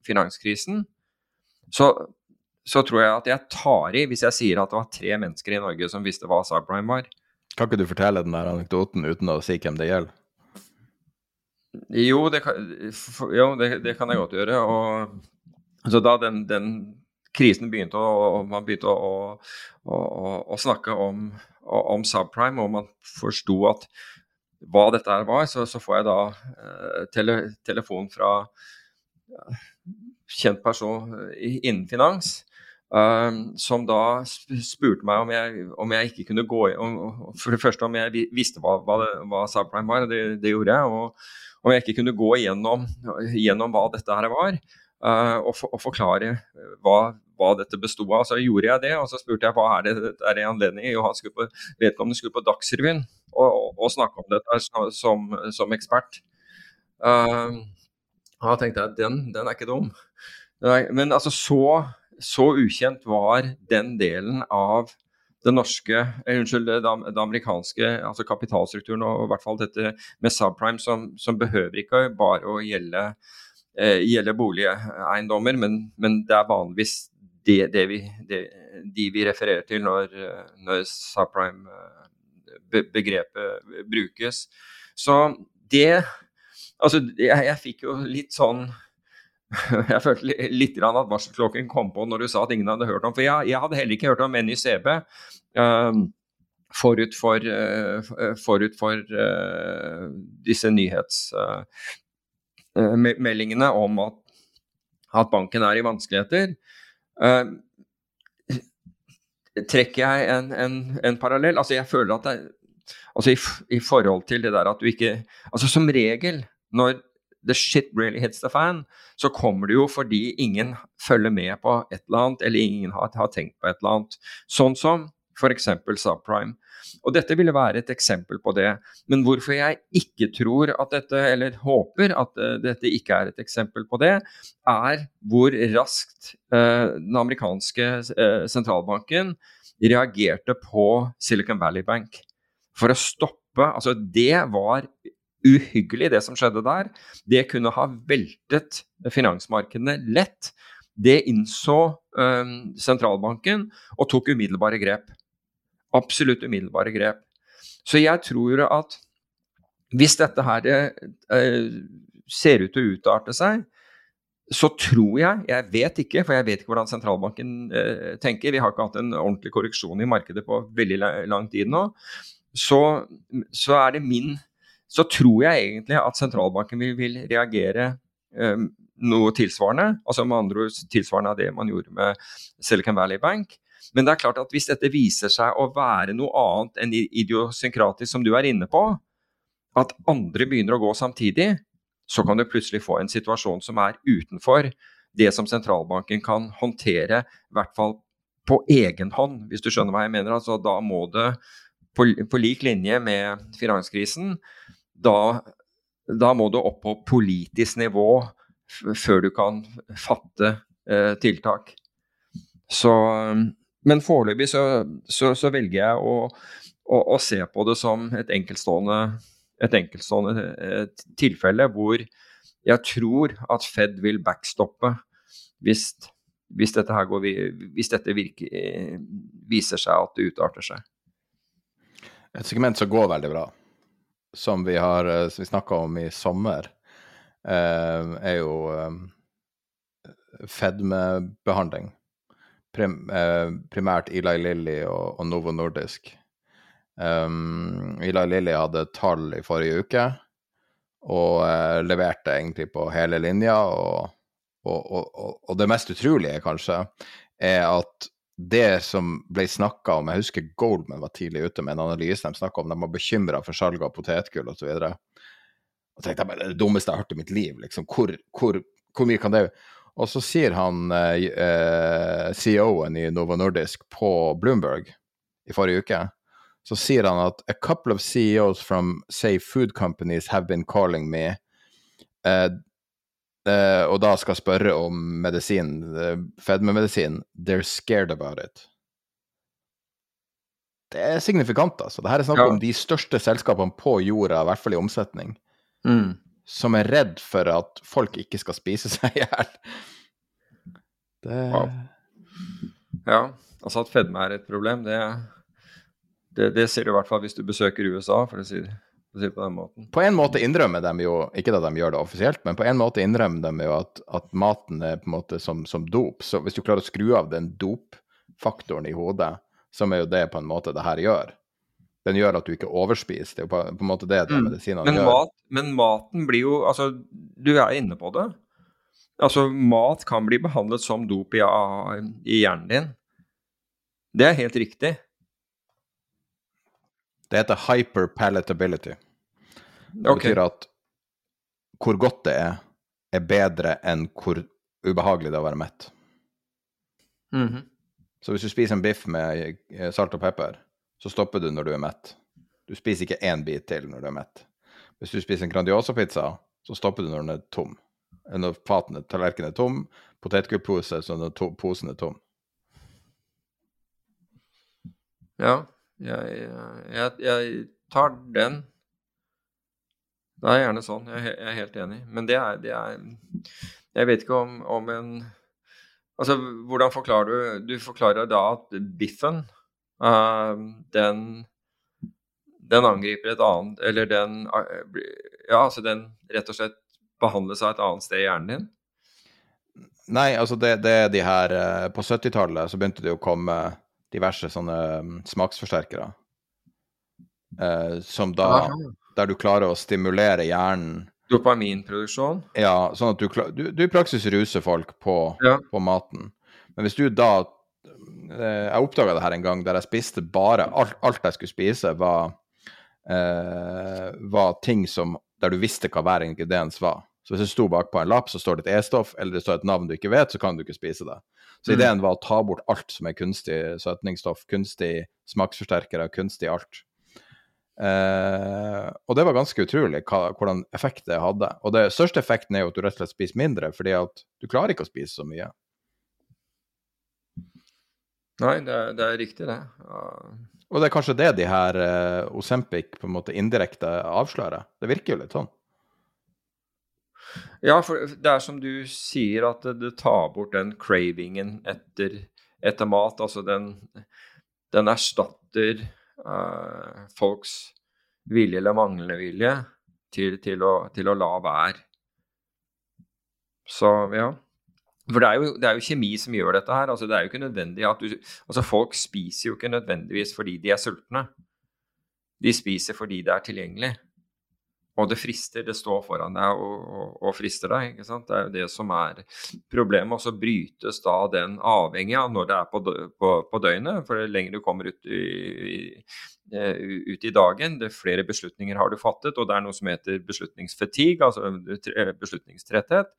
E: finanskrisen, så så tror jeg at jeg tar i hvis jeg sier at det var tre mennesker i Norge som visste hva subprime var.
A: Kan ikke du fortelle den der anekdoten uten å si hvem det gjelder?
E: Jo, det kan, jo, det, det kan jeg godt gjøre. Og, så da den, den krisen begynte, og man begynte å, å, å, å snakke om, om, subprime, og man forsto at hva dette her var, så, så får jeg da eh, tele, telefon fra kjent person innen finans. Uh, som da spurte meg om jeg, om jeg ikke kunne gå om, For det første om jeg visste hva, hva, hva subprime var, det, det, gjorde jeg. Og om jeg ikke kunne gå igjennom hva dette her var, uh, og, for, og, forklare hva, hva dette besto av. Så gjorde jeg det, og så spurte jeg hva er det er i anledning Jo, han skulle på, vedkommende skulle på Dagsrevyen og, og, og, snakke om dette som, som ekspert. Uh, da tenkte jeg den, den er ikke dum. Men altså så så ukjent var den delen av det norske, eh, unnskyld, det amerikanske altså kapitalstrukturen, og i hvert fall dette med subprime, som, som behøver ikke bare å gjelde, eh, gjelde boligeiendommer, men, men, det er vanligvis det, det vi, de, de vi refererer til når, når subprime-begrepet brukes. Så det Altså, jeg, jeg fikk jo litt sånn jeg følte litt at varselklokken kom på når du sa at ingen hadde hørt om For jeg, jeg hadde heller ikke hørt om NYCB uh, forut for, uh, forut for uh, disse nyhetsmeldingene om at, at, banken er i vanskeligheter. Trekker jeg en, en, en, parallell? Altså jeg føler at det, altså i, i forhold til det der at du ikke Altså som regel når the shit really hits the fan, så kommer det jo fordi ingen følger med på et eller annet, eller ingen har, har tenkt på et eller annet. Sånn som f.eks. subprime. Og dette ville være et eksempel på det. Men hvorfor jeg ikke tror at dette, eller håper at uh, dette ikke er et eksempel på det, er hvor raskt eh, den amerikanske eh, sentralbanken reagerte på Silicon Valley Bank for å stoppe Altså, det var uhyggelig, det som skjedde der. Det kunne ha veltet finansmarkedene lett. Det innså sentralbanken og tok umiddelbare grep absolutt umiddelbare grep. Så jeg tror at hvis dette her eh, ser ut til å utarte seg, så tror jeg, jeg vet ikke, for jeg vet ikke hvordan sentralbanken eh, tenker, vi har ikke hatt en ordentlig korreksjon i markedet på veldig lang tid nå, så, så er det min Så tror jeg egentlig at sentralbanken vil, vil reagere eh, noe tilsvarende, altså med andre ord tilsvarende av det man gjorde med Silicon Valley Bank. Men det er klart at hvis dette viser seg å være noe annet enn idiosynkratisk, som du er inne på, at andre begynner å gå samtidig, så kan du plutselig få en situasjon som er utenfor det som sentralbanken kan håndtere, i hvert fall på egen hånd, hvis du skjønner hva jeg mener. Altså, da må det, på, på lik linje med finanskrisen, da, da, må du opp på politisk nivå før du kan fatte eh, tiltak. Så men foreløpig så, så, så, velger jeg å, å, å, se på det som et enkeltstående, et enkeltstående et eh, tilfelle hvor jeg tror at Fed vil backstoppe hvis, hvis dette, her går, hvis dette virker, eh, viser seg at det utarter seg.
A: Et segment som går veldig bra, som vi har eh, vi snakka om i sommer, er jo fedmebehandling prim, eh, primært Eli Lilly og, og Novo Nordisk. Um, Eli Lilly hadde tall i forrige uke og eh, leverte egentlig på hele linja. Og, og, og, det mest utrolige, kanskje, er at det som ble snakka om Jeg husker Goldman var tidlig ute med en analyse. De snakka om de var bekymra for salget av potetgull osv. Og, og tenkte det er det dummeste jeg har hørt i mitt liv. Liksom. Hvor, hvor, hvor mye kan det og så sier han eh, eh CEO-en i Novo Nordisk på Bloomberg i forrige uke, så sier han at a couple of CEOs from say food companies have been calling me, uh, uh, og da skal spørre om medisin, uh, fedmemedisin, they're scared about it. Det er signifikant, altså. Dette er snakk ja. om de største selskapene på jorda, i hvert fall i omsetning. Mm som er redd for at folk ikke skal spise seg i hjel. Det
E: ja. ja. altså at fedme er et problem, det, det, det, ser du i hvert fall hvis du besøker USA, for å si det. På, den måten.
A: på en måte innrømmer de jo, ikke at de gjør det offisielt, men på en måte innrømmer de jo at, at maten er på en måte som, som, dop. Så hvis du klarer å skru av den dopfaktoren i hodet, som er jo det på en måte det her gjør, den gjør at du ikke overspiser. Det er jo på, på en måte det den mm. medisinene
E: men gjør. Mat, men maten blir jo Altså, du er inne på det. Altså, mat kan bli behandlet som dop i, i hjernen din. Det er helt riktig.
A: Det heter hyperpalatability. Det okay. betyr at hvor godt det er, er bedre enn hvor ubehagelig det er å være mett. Mm -hmm. Så hvis du spiser en biff med salt og pepper, så stopper du når du er mett. Du spiser ikke én bit til når du er mett. Hvis du spiser en Grandiosa-pizza, så stopper du når den er tom. Når fatene, tallerkenen er tom, potetgullpose, så når to, posen er tom.
E: Ja, jeg, jeg, jeg, tar den. Det er gjerne sånn. Jeg, jeg er helt enig. Men det er, det er Jeg vet ikke om, om en Altså, hvordan forklarer du Du forklarer da at biffen den, den angriper et annet Eller den uh, Ja, altså den rett og slett behandles av et annet sted i hjernen din?
A: Nei, altså det, det er de her uh, På 70-tallet så begynte det å komme diverse sånne um, smaksforsterkere. Eh, som da Aha. Der du klarer å stimulere hjernen
E: Dopaminproduksjon?
A: Ja, sånn at du, du, du i praksis ruser folk på, ja. på maten. Men hvis du da Eh, jeg oppdaga det her en gang der jeg spiste bare Alt, alt jeg skulle spise, var, eh, var ting som der du visste hva hver ingrediens var. Så hvis det sto bakpå en lapp, så står det et E-stoff, eller det står et navn du ikke vet, så kan du ikke spise det. Så
E: Mm.
A: ideen var å ta bort alt som er kunstig søtningsstoff, kunstig smaksforsterkere, kunstig alt. Eh, og det var ganske utrolig hva, hvordan effekt det hadde. Og det største effekten er jo at du rett og slett spiser mindre, fordi at du klarer ikke å spise så mye.
E: Nei, det er, det er riktig, det. Ja.
A: Og det er kanskje det de her uh, Osempic på en måte indirekte avslører. Det virker jo litt sånn.
E: Ja, for det er som du sier, at det, det tar bort den cravingen etter, etter mat. Altså den, den erstatter uh, folks vilje eller manglende vilje til, til, å, til å la være. Så ja. For det er, jo, det er jo kjemi som gjør dette her. altså Det er jo ikke nødvendig at du Altså Folk spiser jo ikke nødvendigvis fordi de er sultne. De spiser fordi det er tilgjengelig. Og det frister, det står foran deg og, og, og frister deg. ikke sant? Det er jo det som er problemet. Og så brytes da den avhengig av når det er på, på, på døgnet. For det lenger du kommer ut i, eh, ut i dagen, det flere beslutninger har du fattet. Og det er noe som heter beslutningsfatigue, altså beslutningstretthet.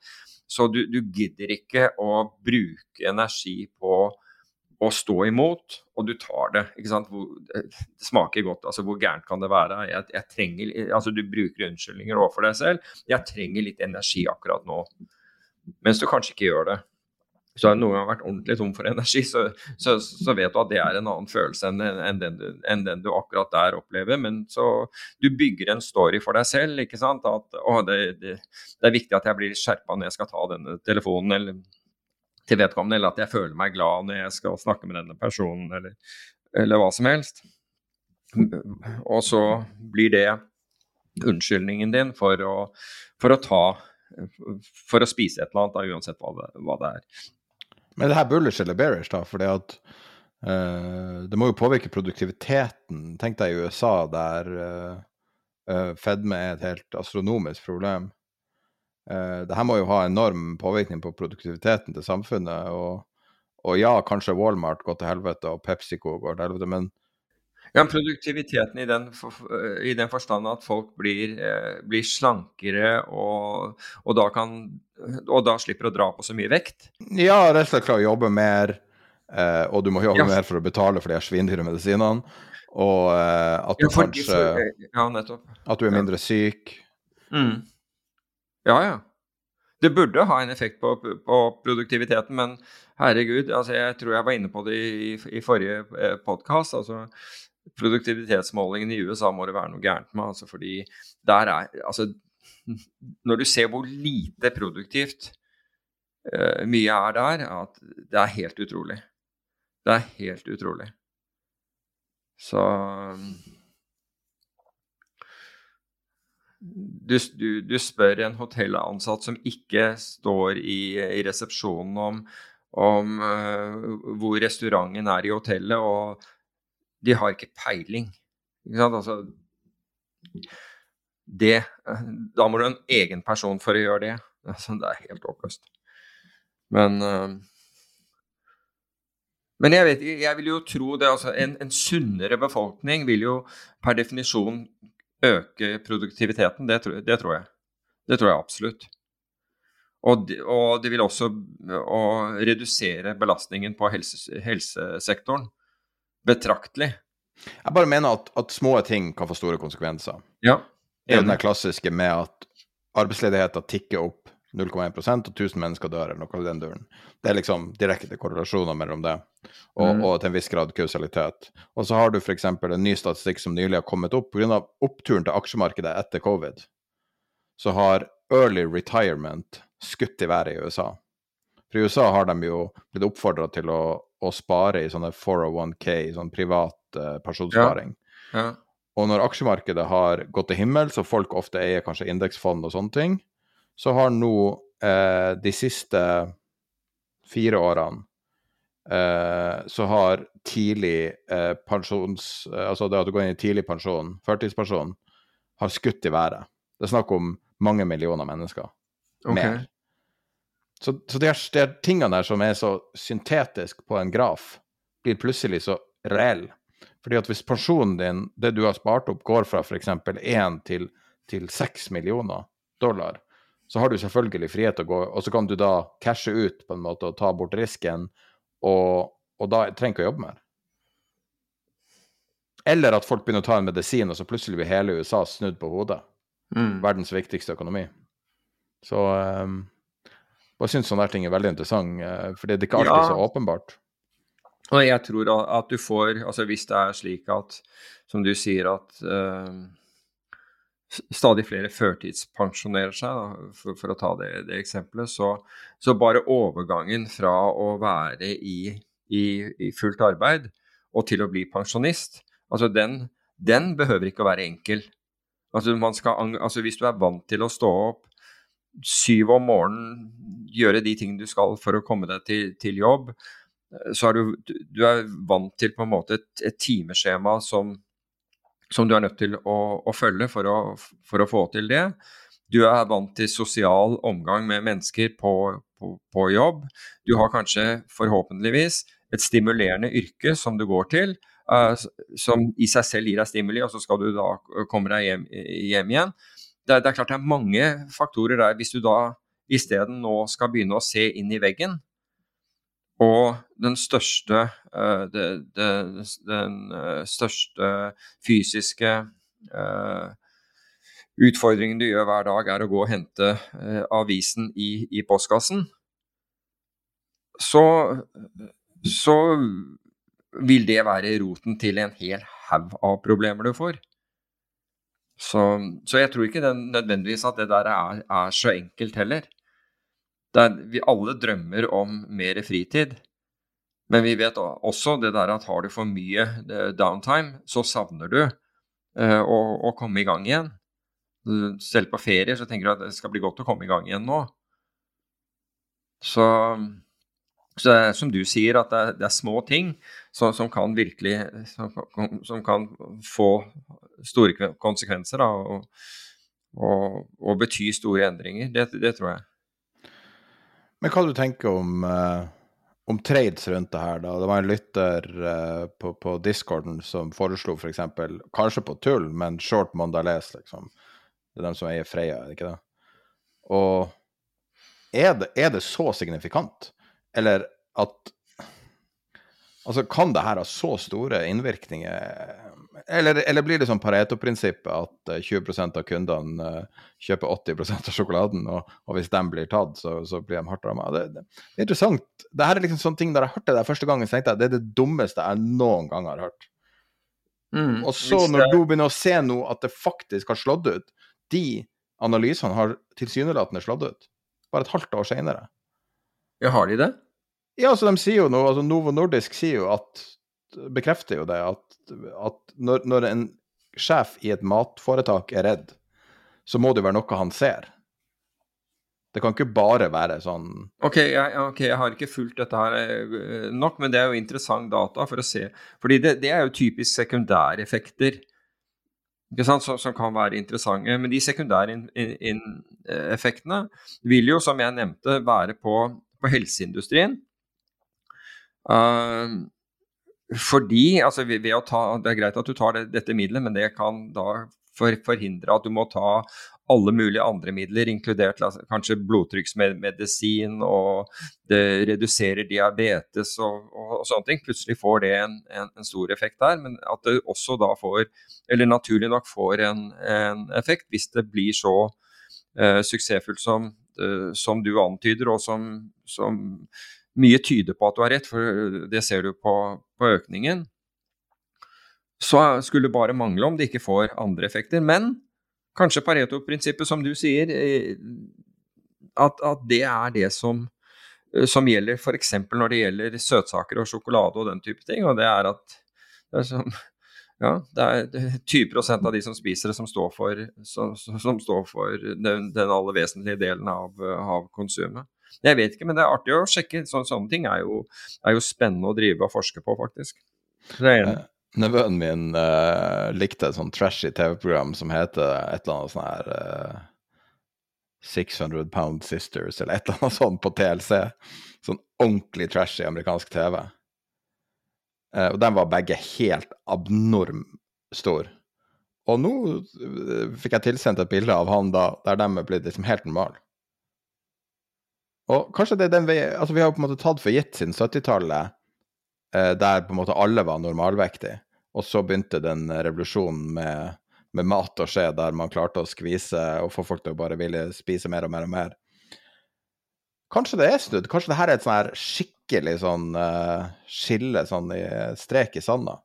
E: Så du, du gidder ikke å bruke energi på å stå imot, og du tar det. ikke sant? Hvor, det smaker godt. altså Hvor gærent kan det være? Jeg, jeg trenger, altså Du bruker unnskyldninger overfor deg selv. 'Jeg trenger litt energi akkurat nå.' Mens du kanskje ikke gjør det. Så har noen gang vært ordentlig tom for energi, så, så, så vet du at det er en annen følelse enn, enn, den, du, enn den du akkurat der opplever. Men så du bygger en story for deg selv. ikke sant? At å, det, det, det er viktig at jeg blir skjerpa når jeg skal ta denne telefonen. eller til vedkommende, eller at jeg føler meg glad når jeg skal snakke med denne personen, eller, eller hva som helst. Og så blir det unnskyldningen din for å, for å ta For å spise et eller annet, da, uansett hva det, hva det er.
A: Men det her bullish eller bearish, da? Fordi at uh, det må jo påvirke produktiviteten. Tenk deg i USA, der uh, fedme er et helt astronomisk problem. Uh, det her må jo ha enorm påvirkning på produktiviteten til samfunnet. Og, og ja, kanskje Walmart går til helvete, og PepsiCo går til helvete, men
E: Ja, Produktiviteten i den, for, i den forstand at folk blir, eh, blir slankere og, og, da kan, og da slipper å dra på så mye vekt.
A: ja, rett og slett klare å jobbe mer, eh, og du må jobbe
E: Ja.
A: mer for å betale for de svindyre medisinene. Og eh, at du
E: Ja, for-
A: kanskje
E: for- ja, nettopp.
A: At du er mindre syk.
E: Mm. Ja, ja. Det burde ha en effekt på, på produktiviteten, men herregud, altså jeg tror jeg var inne på det i, i forrige podkast. Altså, produktivitetsmålingen i USA må det være noe gærent med. Altså, fordi der er Altså, når du ser hvor lite produktivt uh, mye er der, at det er helt utrolig. Det er helt utrolig. Så du, du, du spør en hotellansatt som ikke står i, i resepsjonen om, om uh, hvor restauranten er i hotellet, og de har ikke peiling. Ikke sant? Altså, det Da må du ha en egen person for å gjøre det. Altså, det er helt håpløst. Men uh, men jeg, vet, jeg vil jo tro det, altså en, en sunnere befolkning vil jo per definisjon øke produktiviteten. Det, det tror jeg. Det tror jeg absolutt. Og, det- og vil også å redusere belastningen på helse, helsesektoren betraktelig.
A: Jeg bare mener at, at små ting kan få store konsekvenser.
E: Ja.
A: Det er jo den klassiske med at arbeidsledigheten tikker opp 0,1% og 1000 mennesker dør, eller noe i den duren. Det er liksom direkte korrelasjoner mellom det, og,
E: Mm.
A: og til en viss grad kausalitet. Og så har du f.eks. en ny statistikk som nylig har kommet opp. Pga. oppturen til aksjemarkedet etter covid, så har early retirement skutt i været i USA. For i USA har de jo blitt oppfordra til å, å spare i sånne 401K, sånn privat uh, pensjonssparing.
E: ja.
A: Og når aksjemarkedet har gått til himmels, og folk ofte eier kanskje indeksfond og sånne ting, så har nå eh, de siste fire årene eh, så har tidlig eh, pensjons... eh, Altså det at du går inn i tidlig pensjon, førtidspensjon, har skutt i været. Det er snakk om mange millioner mennesker.
E: Ok.
A: Mer. Så, så de, her, de her tingene der som er så syntetisk på en graf, blir plutselig så reell. Fordi at hvis pensjonen din, det du har spart opp, går fra f.eks. 1 til, til 6 millioner dollar, så har du selvfølgelig frihet til å gå, og så kan du da cashe ut på en måte og ta bort risken, og, og da trenger ikke å jobbe mer. Eller at folk begynner å ta en medisin, og så plutselig blir hele USA snudd på hodet.
E: Mm.
A: Verdens viktigste økonomi. Så um, jeg syns sånne ting er veldig interessant, uh, for det er ikke alltid
E: Ja.
A: så åpenbart.
E: Og jeg tror at du får Altså hvis det er slik at, som du sier, at uh, stadig flere førtidspensjonerer seg, da, for, for å ta det, det eksempelet, så, så bare overgangen fra å være i, i, i fullt arbeid og til å bli pensjonist, altså den, den behøver ikke å være enkel. Altså, man skal, altså hvis du er vant til å stå opp syv om morgenen, gjøre de tingene du skal for å komme deg til, til jobb, så er du, du- er vant til på en måte et, et timeskjema som, som du er nødt til å, å følge for å, for å få til det. Du er vant til sosial omgang med mennesker på, på, på jobb. Du har kanskje forhåpentligvis et stimulerende yrke som du går til, uh, som i seg selv gir deg stimuli, og så skal du da komme deg hjem, hjem igjen. Det, det er klart det er mange faktorer der. Hvis du da isteden nå skal begynne å se inn i veggen, og den største, eh, det, den eh, største fysiske eh, utfordringen du gjør hver dag, er å gå og hente avisen i, i postkassen, så, så vil det være roten til en hel haug av problemer du får. Så, så jeg tror ikke den, nødvendigvis at det der er, er så enkelt heller. Er, vi alle drømmer om mer fritid, men vi vet også det der at har du for mye eh, downtime, så savner du eh, å, å komme i gang igjen. Selv på ferie så tenker du at det skal bli godt å komme i gang igjen nå. Så, så det er som du sier, at det er, det er små ting som, som kan virkelig som, som kan få store konsekvenser da, og, og, og bety store endringer. Det, det tror jeg.
A: Men hva du tenker om, eh, om trades rundt det her, da? Det var en lytter eh, på, på discorden som foreslo f.eks., for kanskje på tull, men short Mondales, liksom. Det er dem som eier Freya, er det ikke det? Og er det, er det så signifikant? Eller at Altså, kan det her ha så store innvirkninger? Eller, eller blir det sånn Pareto-prinsippet at eh, 20% av kundene eh, kjøper 80% av sjokoladen, og, og hvis de blir tatt, så, så blir de hardt ramma? Det, det, det er interessant. Det her er liksom sånne ting, Da jeg hørte det første gangen, tenkte jeg det er det dummeste jeg noen gang har hørt. Og så,
E: det...
A: når du begynner å se nå at det faktisk har slått ut De analysene har tilsynelatende slått ut, bare et halvt år senere.
E: Ja, har de det?
A: Ja, så de sier jo noe, altså Novo Nordisk sier jo at Bekrefter jo det, at, at når, når en sjef i et matforetak er redd, så må det være noe han ser. Det kan ikke bare være sånn
E: Ok, jeg, okay, jeg har ikke fulgt dette her eh, nok, men det er jo interessant data for å se. Fordi det, det er jo typisk sekundæreffekter ikke sant, som, som kan være interessante. Men de sekundære in- in- in- eh, vil jo, som jeg nevnte, være på, på helseindustrien. Eh, fordi altså ved, å ta, Det er greit at du tar det, dette middelet, men det kan da for, forhindre at du må ta alle mulige andre midler, inkludert la kanskje blodtrykksmedisin, og det reduserer diabetes og, og, og sånne ting. Plutselig får det en, en, en stor effekt der, men at det også da får, eller naturlig nok får en, en effekt hvis det blir så uh, suksessfullt som, uh, som du antyder, og som, som mye tyder på at du har rett, for det ser du på, på økningen. Så skulle det bare mangle om det ikke får andre effekter. Men kanskje Pareto-prinsippet, som du sier, eh, at, at det er det som, eh, som gjelder f.eks. når det gjelder søtsaker og sjokolade og den type ting. Og det er at det er, som, ja, det er 20 av de som spiser det, som står for, som, som står for den, den aller vesentlige delen av, av konsumet. Jeg vet ikke, men det er artig å sjekke. Så, sånne ting er jo, er jo spennende å drive og forske på, faktisk. Enig.
A: Nevøen min uh, likte et sånn trashy TV-program som heter et eller annet sånn her uh, 600 Pound Sisters, eller et eller annet sånt på TLC. Sånn ordentlig trashy amerikansk TV. Uh, og den var begge helt abnorm stor. Og nå eh, fikk jeg tilsendt et bilde av han da, der de er blitt liksom helt normale. Og kanskje det er den vi Altså, vi har på en måte tatt for gitt siden 70-tallet, eh, der på en måte alle var normalvektige. Og så begynte den revolusjonen med, med mat og skje, der man klarte å skvise og få folk til å bare ville spise mer og mer og mer. Kanskje det er snudd? Kanskje det her er et sånn her skikkelig sånn eh, skille, sånn i strek i sanda?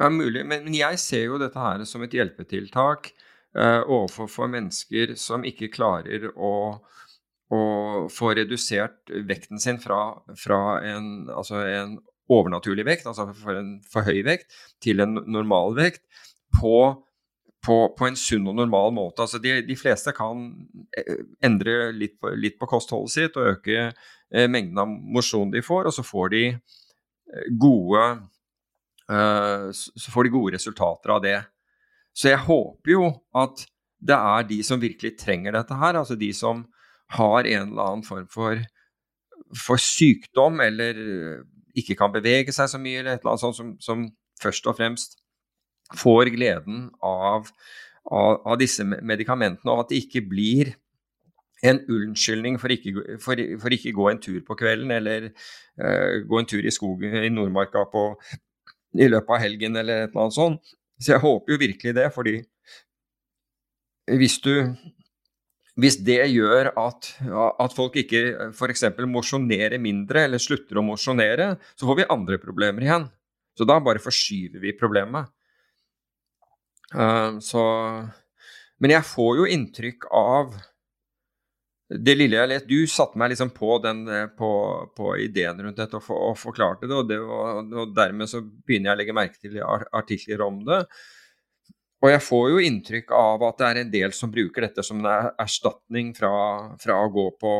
E: Ja, mulig. Men, men, jeg ser jo dette her som et hjelpetiltak eh, overfor mennesker som ikke klarer å, å få redusert vekten sin fra, fra en, altså en overnaturlig vekt, altså for en for høy vekt, til en normal vekt, på, på, på en sunn og normal måte. Altså de, de fleste kan eh, endre litt på, litt på, kostholdet sitt og øke eh, mengden av mosjon de får, og så får de eh, gode eh, så får de gode resultater av det. Så jeg håper jo at det er de som virkelig trenger dette her, altså de som har en eller annen form for, for sykdom eller ikke kan bevege seg så mye, eller et eller annet sånt som, som først og fremst får gleden av, av, av, disse medikamentene, og at det ikke blir en unnskyldning for ikke, for, for ikke gå en tur på kvelden, eller uh, gå en tur i skogen i Nordmarka på, i løpet av helgen, eller et eller annet sånt. Så jeg håper jo virkelig det, fordi hvis du hvis det gjør at, at folk ikke f.eks. mosjonerer mindre eller slutter å mosjonere, så får vi andre problemer igjen. Så da bare forskyver vi problemet. Uh, så Men jeg får jo inntrykk av det lille jeg leste, Du satte meg liksom på, den, eh, på, på ideen rundt dette og, for, og forklarte det og, det og, og, dermed så begynner jeg å legge merke til artikler om det. Og jeg får jo inntrykk av at det er en del som bruker dette som en erstatning fra, fra å gå på,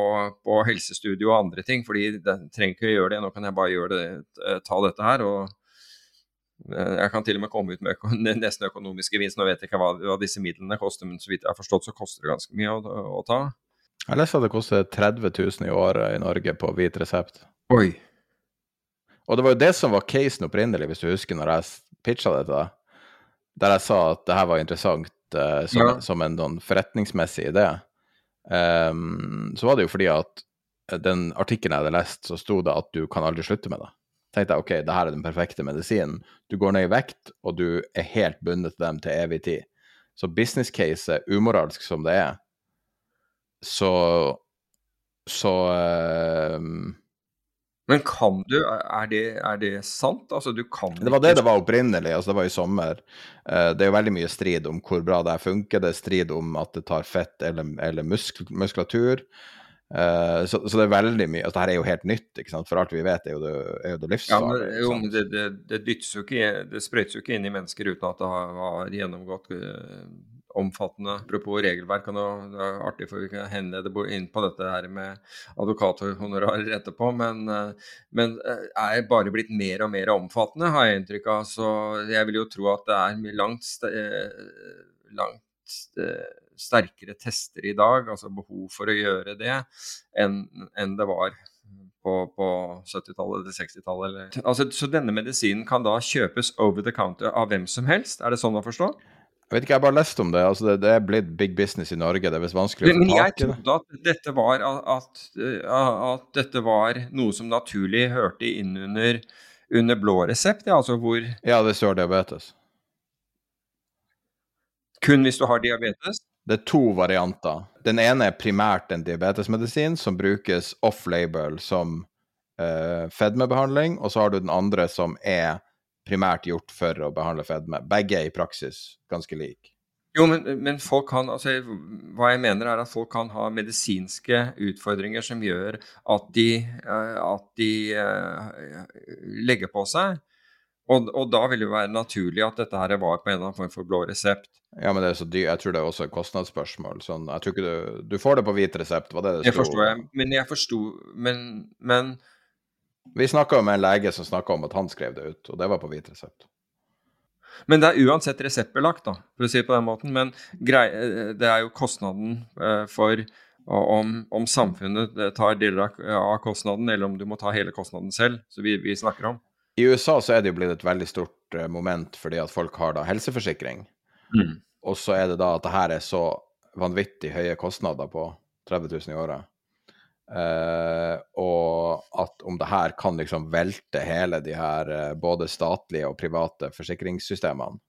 E: på, helsestudio og andre ting, fordi det, trenger ikke å gjøre det. Nå kan jeg bare gjøre det, eh, ta dette her. og eh, jeg kan til og med komme ut med nesten økonomisk gevinst. Nå vet jeg ikke hva, hva, disse midlene koster, men så vidt jeg har forstått, så koster det ganske mye å, å ta.
A: Jeg leste at det koster 30 000 i året i Norge på hvit resept.
E: Oi.
A: Og det var jo det som var casen opprinnelig, hvis du husker når jeg pitcha det til deg der jeg sa at det her var interessant uh, som, ja. som, en sånn forretningsmessig idé, um, så var det jo fordi at den artikkelen jeg hadde lest, så sto det at du kan aldri slutte med det. tenkte jeg ok, det her er den perfekte medisinen. Du går ned i vekt, og du er helt bundet til dem til evig tid. Så business case, umoralsk som det er, så så um,
E: men kan du, er det, er det sant? Altså, du kan
A: Det var det det var opprinnelig, altså det var i sommer. Uh, det er jo veldig mye strid om hvor bra det funker. Det er strid om at det tar fett eller, eller muskl muskulatur. Uh, så, så, det er veldig mye altså Dette er jo helt nytt, for alt vi vet er jo det, er jo det livsfarlige.
E: Ja, jo, men det, det, det, dyttes jo ikke, det sprøytes jo ikke inn i mennesker uten at det har, har gjennomgått uh, omfattende. Apropos regelverk, og det er artig for vi kan henlede inn på dette her med advokathonorarer etterpå, men, eh, men, eh, er bare blitt mer og mer omfattende, har jeg inntrykk av. Så jeg vil jo tro at det er langt, eh, langt sterkere tester i dag, altså behov for å gjøre det, enn, enn det var på, på 70-tallet eller 60-tallet. Altså, så denne medisinen kan da kjøpes over the counter av hvem som helst, er det sånn å forstå?
A: Jeg vet ikke, jeg har bare lest om det. altså Det, det er blitt big business i Norge. Det er visst vanskelig
E: å få tak i det. Men jeg trodde at dette, var, at, at dette var noe som naturlig hørte inn under, under blå resept, ja, altså hvor
A: Ja, du har diabetes.
E: Kun hvis du har diabetes?
A: Det er to varianter. Den ene er primært en diabetesmedisin som brukes off-label som uh, fedmebehandling, og så har du den andre som er primært gjort for å behandle fedme. Begge er i praksis ganske like.
E: Jo, men, men, folk kan, altså, hva jeg mener er at folk kan ha medisinske utfordringer som gjør at de, eh, at de uh, legger på seg. Og, og, da vil det jo være naturlig at dette her var på en eller annen form for blå resept.
A: Ja, men det er så dyr. Jeg tror det er også et kostnadsspørsmål. Sånn, jeg tror ikke du, du får det på hvit resept, var det det
E: sto? Jeg forstår, jeg. Men jeg forsto Men, men
A: vi snakka med en lege som snakka om at han skrev det ut, og det var på hvit resept.
E: Men det er uansett reseptbelagt, da, for å si det på den måten. Men grei, det er jo kostnaden eh, for om, om, samfunnet tar deler av kostnaden, eller om du må ta hele kostnaden selv, som vi, vi snakker om.
A: I USA så er det jo blitt et veldig stort eh, moment fordi at folk har da helseforsikring. Mm. Og så er det da at det her er så vanvittig høye kostnader på 30 000 i året. Eh, og at om det her kan liksom velte hele de her uh, både statlige og private forsikringssystemene.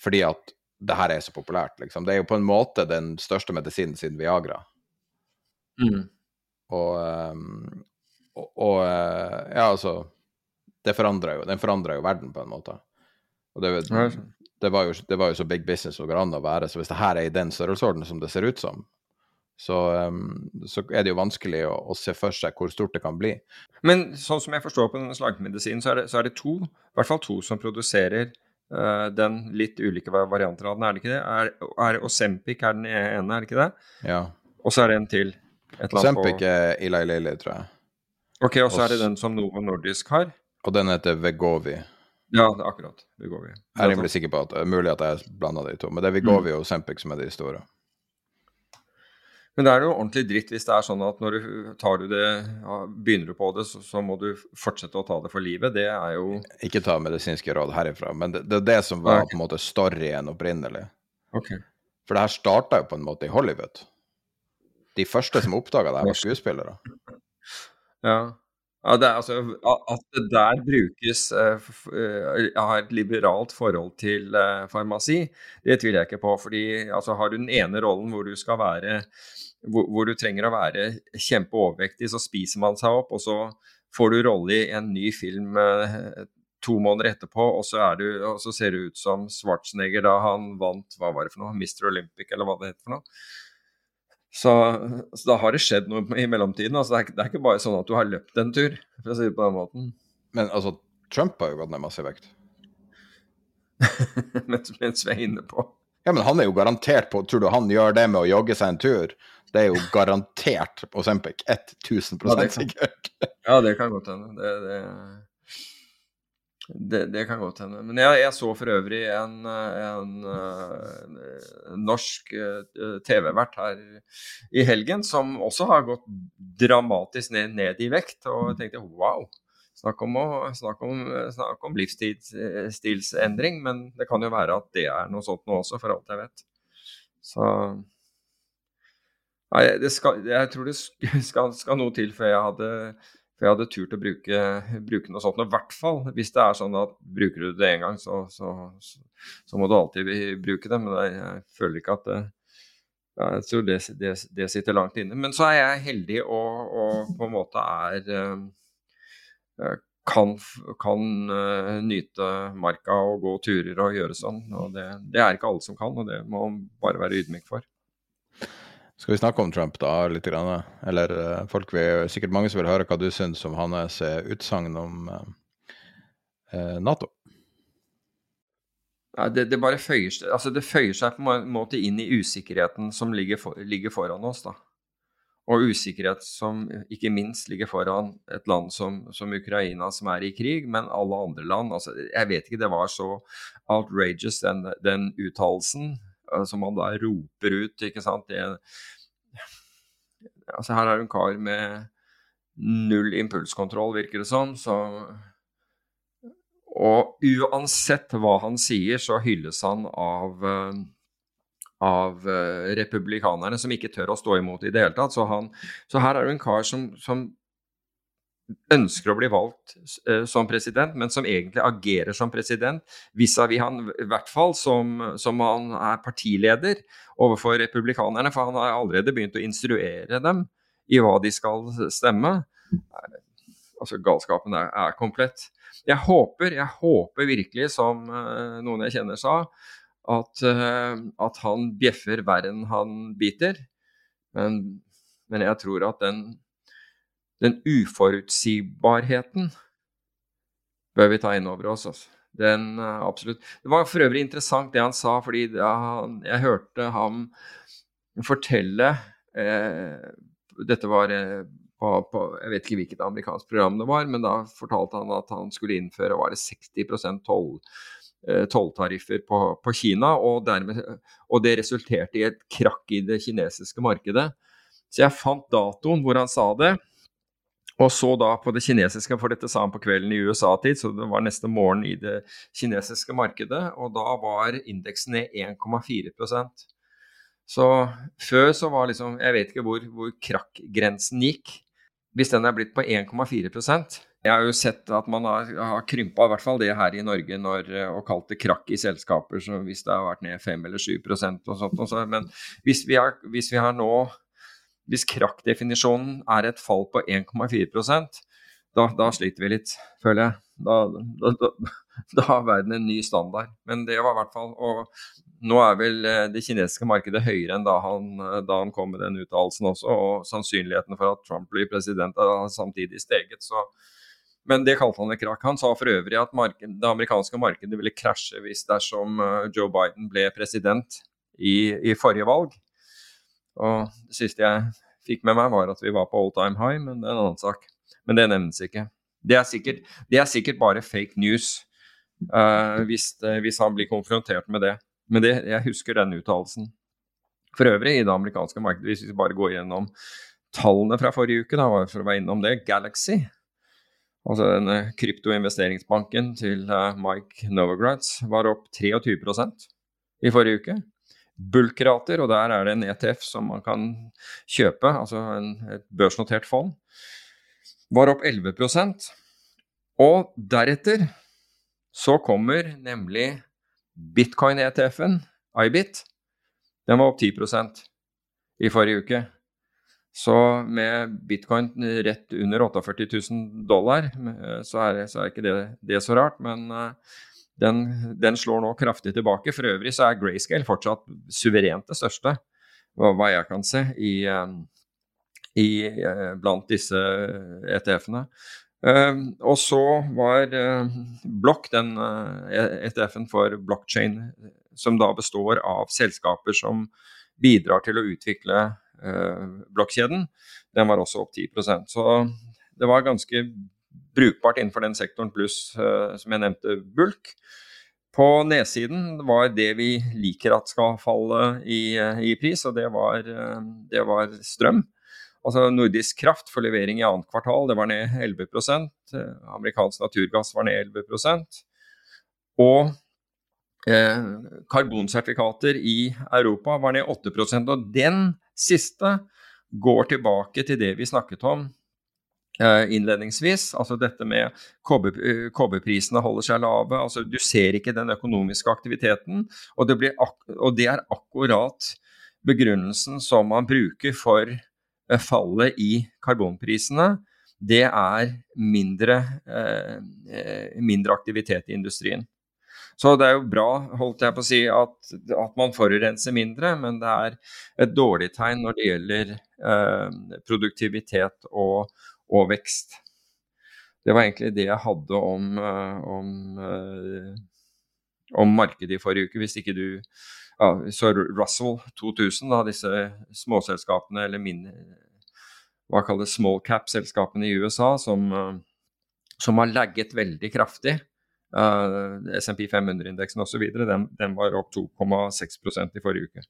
A: Fordi at det her er så populært, liksom. Det er jo på en måte den største medisinen siden Viagra.
E: Mm.
A: Og, um, og, og uh, ja, altså det forandrer jo, Den forandrer jo verden på en måte. Og det, det, var jo, det var jo så big business som går an å være. Så hvis det her er i den størrelsesordenen som det ser ut som, så, um, så er det jo vanskelig å, å, se for seg hvor stort det kan bli.
E: Men sånn som jeg forstår på denne slankemedisinen, så, så, er det to, i hvert fall to som produserer uh, den litt ulike varianter av den, er det ikke det? Er, er Osempic er den ene, er det ikke det?
A: Ja.
E: Og så er det en til.
A: Osempic er Ilai Lili, tror jeg.
E: Ok, og så er det den som Novo Nordisk har?
A: Og den heter Vegovi.
E: Ja, akkurat. Vegovi.
A: Jeg er rimelig sikker på at det er mulig at jeg blanda de to, men det er Vegovi og Osempic som er de store.
E: Men det er jo ordentlig dritt hvis det er sånn at når du tar du det, ja, begynner du på det, så, så, må du fortsette å ta det for livet. Det er jo
A: Ikke ta medisinske råd herifra, men det, det er det som var på en måte storyen opprinnelig.
E: Okay.
A: For det her starta jo på en måte i Hollywood. De første som oppdaga det, her var skuespillere.
E: Ja. Ja det er, altså, at det der brukes Jeg har et liberalt forhold til uh, farmasi, det tviler jeg ikke på. fordi altså, Har du den ene rollen hvor du skal være hvor, hvor du trenger å være kjempeovervektig, så spiser man seg opp, og så får du rolle i en ny film to måneder etterpå, og så, du, og så, ser du ut som Schwarzenegger da han vant hva var det for noe, Mr. Olympic, eller hva det heter for noe. Så, så, da har det skjedd noe i mellomtiden. Altså, det, er, det, er, ikke bare sånn at du har løpt en tur, for å si det på den måten.
A: Men altså, Trump har jo gått ned masse vekt.
E: mens, vi er inne på
A: Ja, men han er jo garantert på Tror du han gjør det med å jogge seg en tur? Det er jo garantert på Sempic. 1000 ja, sikkert.
E: ja, det kan godt hende. Det, det det, det, kan godt hende. Men jeg, jeg, så for øvrig en, en, en norsk uh, TV-vert her i helgen som også har gått dramatisk ned, ned i vekt. Og jeg tenkte wow, snakk om, snakk om, snakk om livsstilsendring. Men det kan jo være at det er noe sånt nå også, for alt jeg vet. Så Nei, skal, jeg tror det skal, skal noe til før jeg hadde for jeg hadde turt å bruke, bruke noe sånt. I hvert fall hvis det er sånn at bruker du det én gang, så, så, så, må du alltid bruke det. Men jeg føler ikke at det, jeg tror det, det, det, sitter langt inne. Men så er jeg heldig og, og på en måte er eh, kan, kan uh, nyte marka og gå turer og gjøre sånn. Og det, det er ikke alle som kan, og det må man bare være ydmyk for.
A: Skal vi snakke om Trump, da? litt grann? Eller uh, folk vil, sikkert mange som vil høre hva du syns om hans utsagn om eh, Nato?
E: Ja, det, det, bare føyer, altså det føyer seg på en måte inn i usikkerheten som ligger, for, ligger, foran oss. da. Og usikkerhet som ikke minst ligger foran et land som, som, Ukraina, som er i krig, men alle andre land. altså Jeg vet ikke, det var så outrageous, den, den uttalelsen som han da roper ut, ikke sant. Det, altså her er det en kar med null impulskontroll, virker det som. Så, og uansett hva han sier, så hylles han av, eh, av eh, republikanerne, som ikke tør å stå imot i det hele tatt. Så, han, så her er det en kar som, som ønsker å bli valgt uh, som president, men som egentlig agerer som president vis-à-vis han, i hvert fall som, som, han er partileder overfor republikanerne, for han har allerede begynt å instruere dem i hva de skal stemme. Altså, galskapen er, er komplett. Jeg håper, jeg håper virkelig, som uh, noen jeg kjenner sa, at, uh, at han bjeffer verre enn han biter. Men, men jeg tror at den den uforutsigbarheten bør vi ta inn over oss. Altså. Den, uh, absolutt. Det var for øvrig interessant det han sa, fordi han, jeg hørte ham fortelle eh, Dette var eh, på, på, Jeg vet ikke hvilket amerikansk program det var, men da fortalte han at han skulle innføre var det 60 toll eh, tolltariffer på, på, Kina, og, dermed, og det resulterte i et krakk i det kinesiske markedet. Så jeg fant datoen hvor han sa det. Og så da på det kinesiske, for dette sa han på kvelden i USA-tid, så det var neste morgen i det kinesiske markedet, og da var indeksen ned 1,4% Så før så var liksom Jeg vet ikke hvor, hvor krakkgrensen gikk. Hvis den er blitt på 1,4% Jeg har jo sett at man har, har krympa i hvert fall det her i Norge når, og kalt det krakk i selskaper, hvis det har vært ned 5 eller 7% og sånt. Og så, men hvis vi, har, hvis vi har nå Hvis krakkdefinisjonen er et fall på 1,4 da, da sliter vi litt, føler jeg. Da, da, da, da har verden en ny standard. Men det var i hvert fall Og nå er vel eh, det kinesiske markedet høyere enn da han, eh, da han kom med den uttalelsen også, og sannsynligheten for at Trump blir president har samtidig steget. Så. Men det kalte han et krakk. Han sa for øvrig at marked, det amerikanske markedet ville krasje hvis dersom eh, Joe Biden ble president i, i forrige valg. Og det siste jeg fikk med meg, var at vi var på all time high, men det er en annen sak. Men det nevnes ikke. Det er sikkert, det er sikkert bare fake news uh, hvis, hvis han blir konfrontert med det. Men det, jeg husker den uttalelsen. For øvrig, i det amerikanske markedet, hvis vi bare går gjennom tallene fra forrige uke, da, for å være innom det, Galaxy, altså denne kryptoinvesteringsbanken til uh, Mike Novogratz, var opp 23% i forrige uke. Bulkrater, og der er det en ETF som man kan kjøpe, altså en, et børsnotert fond, var opp 11% Og deretter så kommer nemlig Bitcoin-ETF-en, IBIT, den var opp 10% i forrige uke. Så med bitcoin rett under 48 000 dollar, eh, så er, så er ikke det, det, så rart. Men uh, den, den, slår nå kraftig tilbake. For øvrig så er Grayscale fortsatt suverent det største, hva, jeg kan se, i, um, i, uh, blant disse ETF-ene. Uh, og så var uh, Block den uh, eh, ETF-en for blockchain, som da består av selskaper som bidrar til å utvikle uh, blokkjeden, den var også opp 10% Så det var ganske brukbart innenfor den sektoren, pluss, som jeg nevnte, bulk. På nedsiden var det vi liker at skal falle i, i pris, og det var, det var strøm. Altså Nordisk Kraft for levering i annet kvartal, det var ned 11 eh, Amerikansk naturgass var ned 11% Og eh, karbonsertifikater i Europa var ned 8% Og den siste går tilbake til det vi snakket om eh, innledningsvis. Altså dette med kobberprisene holder seg lave. altså Du ser ikke den økonomiske aktiviteten. Og det, og det er akkurat begrunnelsen som man bruker for Eh, fallet i karbonprisene, det er mindre, eh, eh, mindre, aktivitet i industrien. Så det er jo bra holdt jeg på å si, at, at, man forurenser mindre, men det er et dårlig tegn når det gjelder eh, produktivitet og, og, vekst. Det var egentlig det jeg hadde om, om, om markedet i forrige uke, hvis ikke du ja, så Russell 2000, da, disse småselskapene eller min, hva kalles small cap-selskapene i USA, som, eh, som, har lagget veldig kraftig. Uh, SMP 500-indeksen osv. Den, den var opp 2,6% i forrige uke.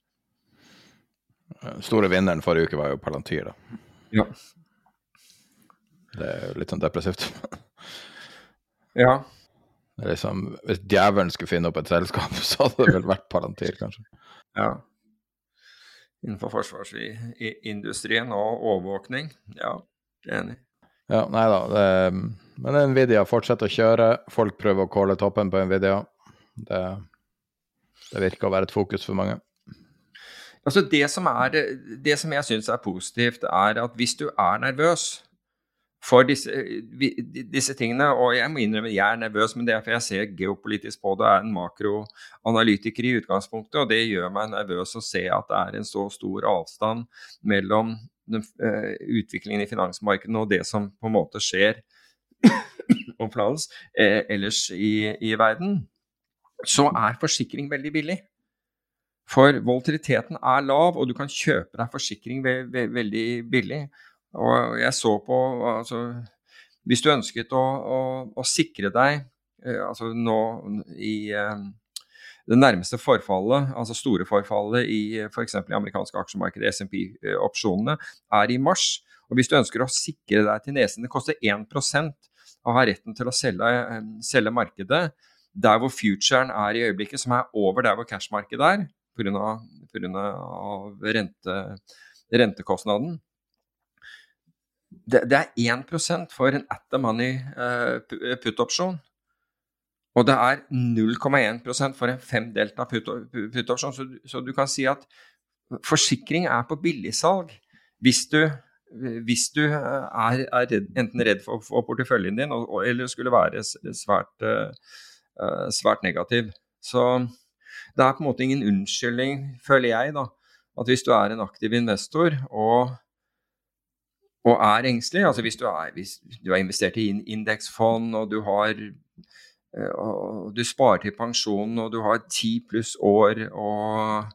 A: Store vinneren forrige uke var jo Palantir, da.
E: Ja.
A: Det er jo litt sånn depressivt.
E: ja.
A: Liksom, hvis djevelen skulle finne opp et selskap, så hadde det vel vært Palantir, kanskje.
E: Ja. Innenfor forsvarsindustrien og overvåkning. Ja, enig.
A: Ja, nei da. Det, men Nvidia fortsetter å kjøre. Folk prøver å calle toppen på Nvidia. Det, det virker å være et fokus for mange.
E: Altså det som, er, det som jeg syns er positivt, er at hvis du er nervøs, for disse, disse, tingene. Og jeg må innrømme jeg er nervøs, men det er for jeg ser geopolitisk på det. Jeg er en makroanalytiker i utgangspunktet, og det gjør meg nervøs å se at det er en så stor avstand mellom den, uh, utviklingen i finansmarkedene og det som på en måte skjer omflades, eh, ellers i, i verden. Så er forsikring veldig billig. For volatiliteten er lav, og du kan kjøpe deg forsikring ve ve veldig billig. Og jeg så på altså, Hvis du ønsket å, å, å sikre deg eh, altså nå i eh, det nærmeste forfallet, altså store forfallet i f.eks. i amerikanske aksjemarkedet, SMP-opsjonene, er i mars. Og Hvis du ønsker å sikre deg til nesen Det koster 1% å ha retten til å selge, eh, selge markedet der hvor futuren er i øyeblikket, som er over der hvor cashmarkedet er, pga. Rente, rentekostnaden. Det, det er 1% for en at the money put-opsjon. Og det er 0,1% for en fem delta put-opsjon. Så, så du kan si at forsikring er på billigsalg hvis du hvis du eh, er, er redd, enten redd for, for porteføljen din og, eller skulle være svært, svært negativ. Så det er på en måte ingen unnskyldning, føler jeg, da, at hvis du er en aktiv investor og, og er engstelig, altså hvis du, er, hvis du har investert i indeksfond og du har og du sparer til pensjonen og du har ti pluss år og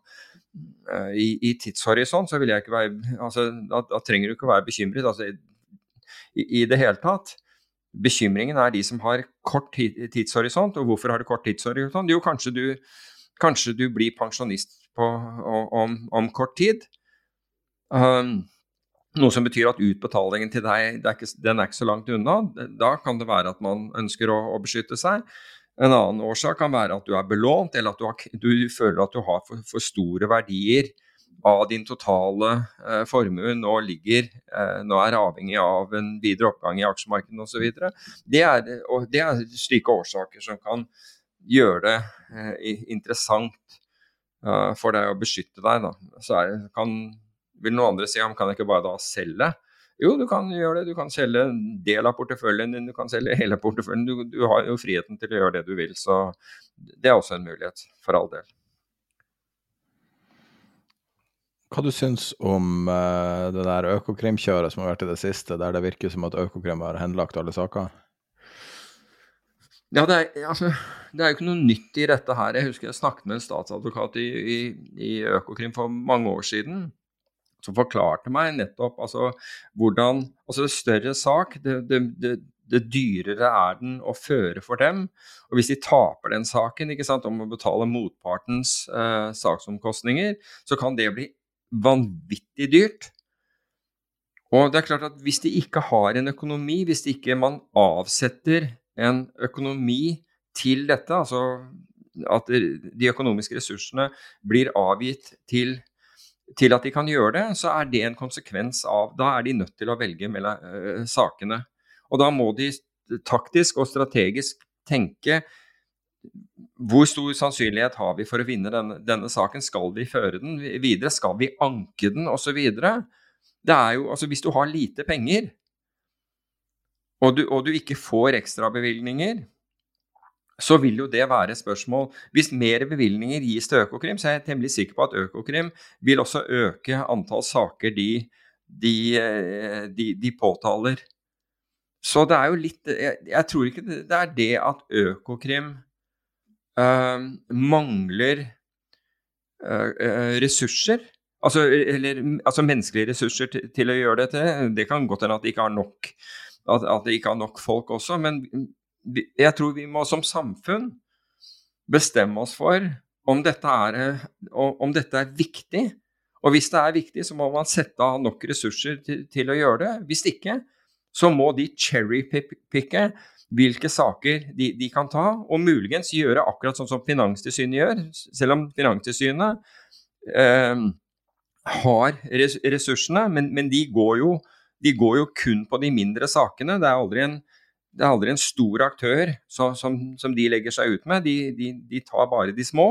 E: Eh, i, i, tidshorisont, så vil jeg ikke være altså, da, da, trenger du ikke å være bekymret altså, i, i, det hele tatt. Bekymringen er de som har kort tidshorisont. Og hvorfor har du kort tidshorisont? Jo, kanskje du, kanskje du blir pensjonist på, om, om, kort tid. Um, noe som betyr at utbetalingen til deg er ikke, den er ikke så langt unna. Da kan det være at man ønsker å, å beskytte seg. En annen årsak kan være at du er belånt, eller at du, har, du føler at du har for, for, store verdier av din totale eh, formue nå ligger eh, nå er avhengig av en videre oppgang i aksjemarkedet osv. Det, er, det er slike årsaker som kan gjøre det eh, interessant uh, for deg å beskytte deg. Da. Så er, kan, vil noen andre si om kan jeg ikke bare da selge? Jo, du kan gjøre det. Du kan selge en del av porteføljen din, du kan selge hele porteføljen. Du, du, har jo friheten til å gjøre det du vil, så det er også en mulighet, for all del.
A: Hva du syns om uh, det der Økokrim-kjøret som har vært i det siste, der det virker som at Økokrim har henlagt alle saker?
E: Ja, det er, altså, det er, jo ikke noe nytt i dette her. Jeg husker jeg snakket med en statsadvokat i, i, i Økokrim for mange år siden som forklarte meg nettopp altså, hvordan altså Det større sak, det, det, det, det, dyrere er den å føre for dem. Og hvis de taper den saken ikke sant, om å betale motpartens eh, saksomkostninger, så kan det bli vanvittig dyrt. Og det er klart at hvis de ikke har en økonomi, hvis de ikke man avsetter en økonomi til dette, altså at de økonomiske ressursene blir avgitt til til at de kan gjøre det, så er det en konsekvens av Da er de nødt til å velge mellom uh, sakene. Og da må de taktisk og strategisk tenke hvor stor sannsynlighet har vi for å vinne denne, denne saken? Skal vi føre den videre? Skal vi anke den? Osv. Det er jo Altså, hvis du har lite penger, og du, og du ikke får ekstrabevilgninger, så vil jo det være et spørsmål. Hvis mer bevilgninger gis til Økokrim, så er jeg temmelig sikker på at Økokrim vil også øke antall saker de, de, eh, de, de påtaler. Så det er jo litt Jeg, jeg tror ikke det, det, er det at Økokrim øh, mangler øh, ressurser. Altså, eller, altså menneskelige ressurser til, til, å gjøre dette. Det kan godt hende at de ikke har nok at, at de ikke har nok folk også, men jeg tror vi må som samfunn bestemme oss for om dette, er, om dette er viktig. Og hvis det er viktig, så må man sette av nok ressurser til, til å gjøre det. Hvis ikke, så må de cherrypicke hvilke saker de, de, kan ta, og muligens gjøre akkurat sånn som Finanstilsynet gjør, selv om Finanstilsynet eh, har ressursene, men, men de, går jo, de, går jo, kun på de mindre sakene. Det er aldri en det er aldri en stor aktør som, som, som de legger seg ut med, de, de, de, tar bare de små.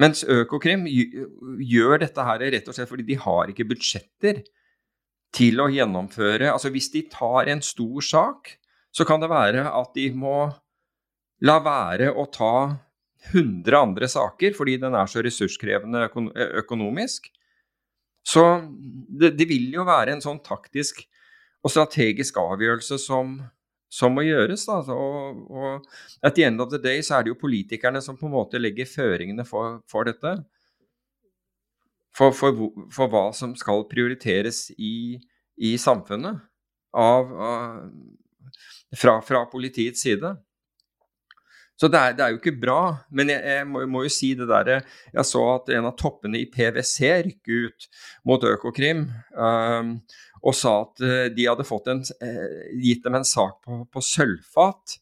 E: Mens Økokrim gjør dette her rett og slett fordi de har ikke budsjetter til å gjennomføre Altså hvis de tar en stor sak, så kan det være at de må la være å ta 100 andre saker fordi den er så ressurskrevende økonomisk. Så det, det vil jo være en sånn taktisk og strategisk avgjørelse som, som må gjøres. Da. Og, og at the end of the day så er det jo politikerne som på en måte legger føringene for, for dette. For, for, for, hva som skal prioriteres i, i samfunnet av, av, fra, fra, politiets side. Så det er, det er, jo ikke bra. Men jeg, jeg må, må, jo si det derre Jeg så at en av toppene i PwC rykker ut mot Økokrim. Um, og sa at uh, de hadde en, uh, gitt dem en sak på, på, sølvfat,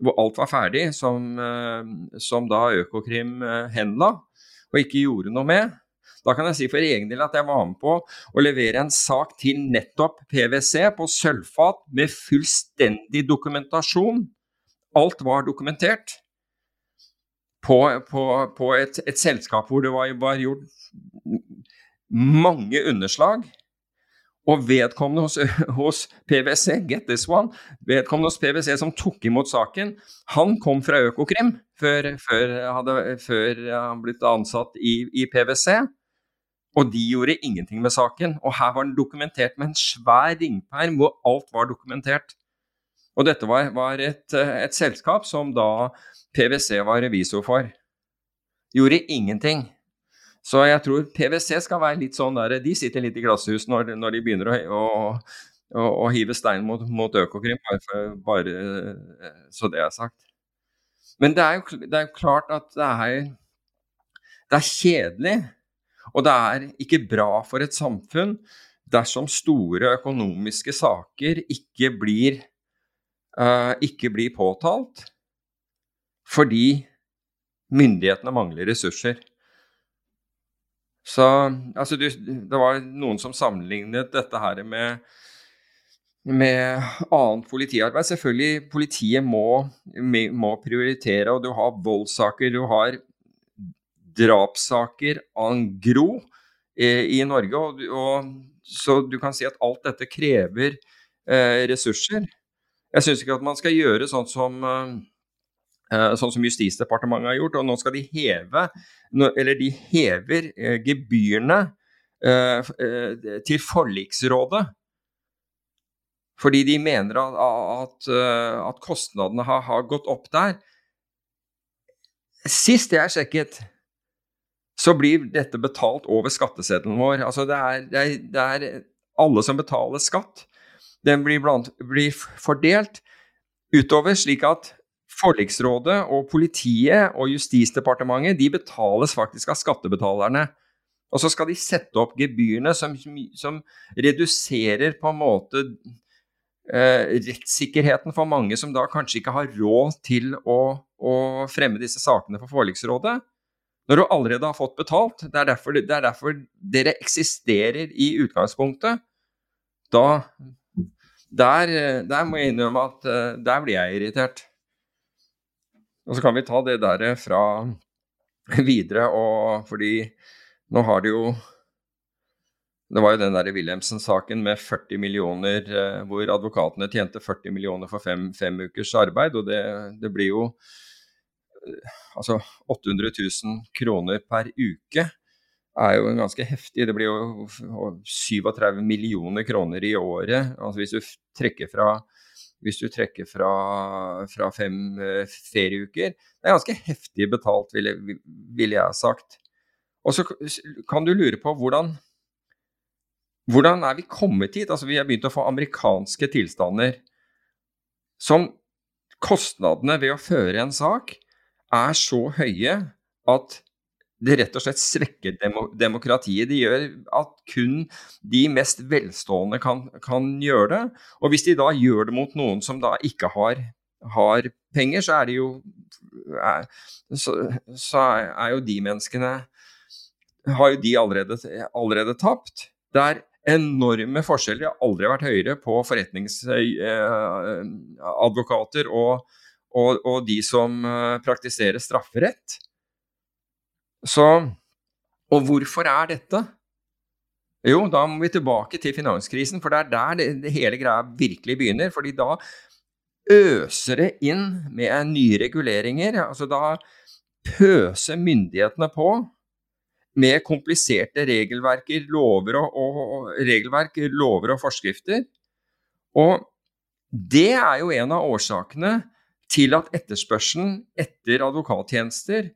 E: hvor alt var ferdig, som, uh, som da Økokrim henla. og ikke gjorde noe med. Da kan jeg si for egen del at jeg var med på å levere en sak til nettopp PwC på sølvfat med fullstendig dokumentasjon. Alt var dokumentert. På, på, på et, et, selskap hvor det var, var gjort mange underslag. Og vedkommende hos, hos, PwC, get this one, vedkommende hos PwC som tok imot saken, han kom fra Økokrim før, før, hadde, før han blitt ansatt i, i, PwC. Og de gjorde ingenting med saken. Og her var den dokumentert med en svær ringperm hvor alt var dokumentert. Og dette var, var et, et selskap som da PwC var revisor for. Gjorde ingenting. Så jeg tror PwC skal være litt sånn der De sitter litt i glasshus når, når de begynner å, å, å, hive stein mot, mot Økokrim, bare, bare, eh, så det er sagt. Men det er jo, det er klart at det er, det er kjedelig, og det er ikke bra for et samfunn dersom store økonomiske saker ikke blir, uh, ikke blir påtalt fordi myndighetene mangler ressurser. Så altså, du, det var noen som sammenlignet dette her med, med annet politiarbeid. Selvfølgelig, politiet må, må prioritere, og du har voldssaker, du har drapssaker en gro eh, i Norge. Og, og, så du kan si at alt dette krever eh, ressurser. Jeg syns ikke at man skal gjøre sånn som eh, sånn som Justisdepartementet har gjort. Og nå skal de heve, eller de hever eh, gebyrene eh, til forliksrådet. Fordi de mener at, at kostnadene har, har, gått opp der. Sist jeg sjekket, så blir dette betalt over skatteseddelen vår. Altså det er, det er, det er alle som betaler skatt. Den blir, blant, blir fordelt utover, slik at Forliksrådet og politiet og Justisdepartementet de betales faktisk av skattebetalerne. Og så skal de sette opp gebyrene som, som reduserer på en måte eh, rettssikkerheten for mange som da kanskje ikke har råd til å, å, fremme disse sakene for forliksrådet. Når du allerede har fått betalt, det er derfor, det er derfor dere eksisterer i utgangspunktet, da der, der må jeg innrømme at eh, der blir jeg irritert. Og så kan vi ta det der fra videre, og fordi nå har det jo Det var jo den der Wilhelmsen-saken med 40 millioner, eh, hvor advokatene tjente 40 millioner for fem, fem ukers arbeid, og det, det blir jo eh, altså 800 000 kroner per uke er jo ganske heftig. Det blir jo 37 millioner kroner i året. Altså hvis du trekker fra hvis du trekker fra, fra fem uh, ferieuker. Det er ganske heftig betalt, ville, ville jeg sagt. Og så kan du lure på hvordan hvordan er vi kommet hit? Altså, vi har begynt å få amerikanske tilstander som kostnadene ved å føre en sak er så høye at det rett og slett svekker demokratiet. Det gjør at kun de mest velstående kan, kan, gjøre det. Og hvis de da gjør det mot noen som da ikke har, har penger, så er jo så, så, er jo de menneskene Har jo de allerede, allerede tapt. Det er enorme forskjeller. Det har aldri vært høyere på forretningsadvokater eh, og, og, og de som eh, praktiserer strafferett. Så Og hvorfor er dette? Jo, da må vi tilbake til finanskrisen, for det er der det, det hele greia virkelig begynner. fordi da øser det inn med nye reguleringer. altså Da pøser myndighetene på med kompliserte regelverker, lover og, og, regelverk, lover og forskrifter. Og det er jo en av årsakene til at etterspørselen etter advokattjenester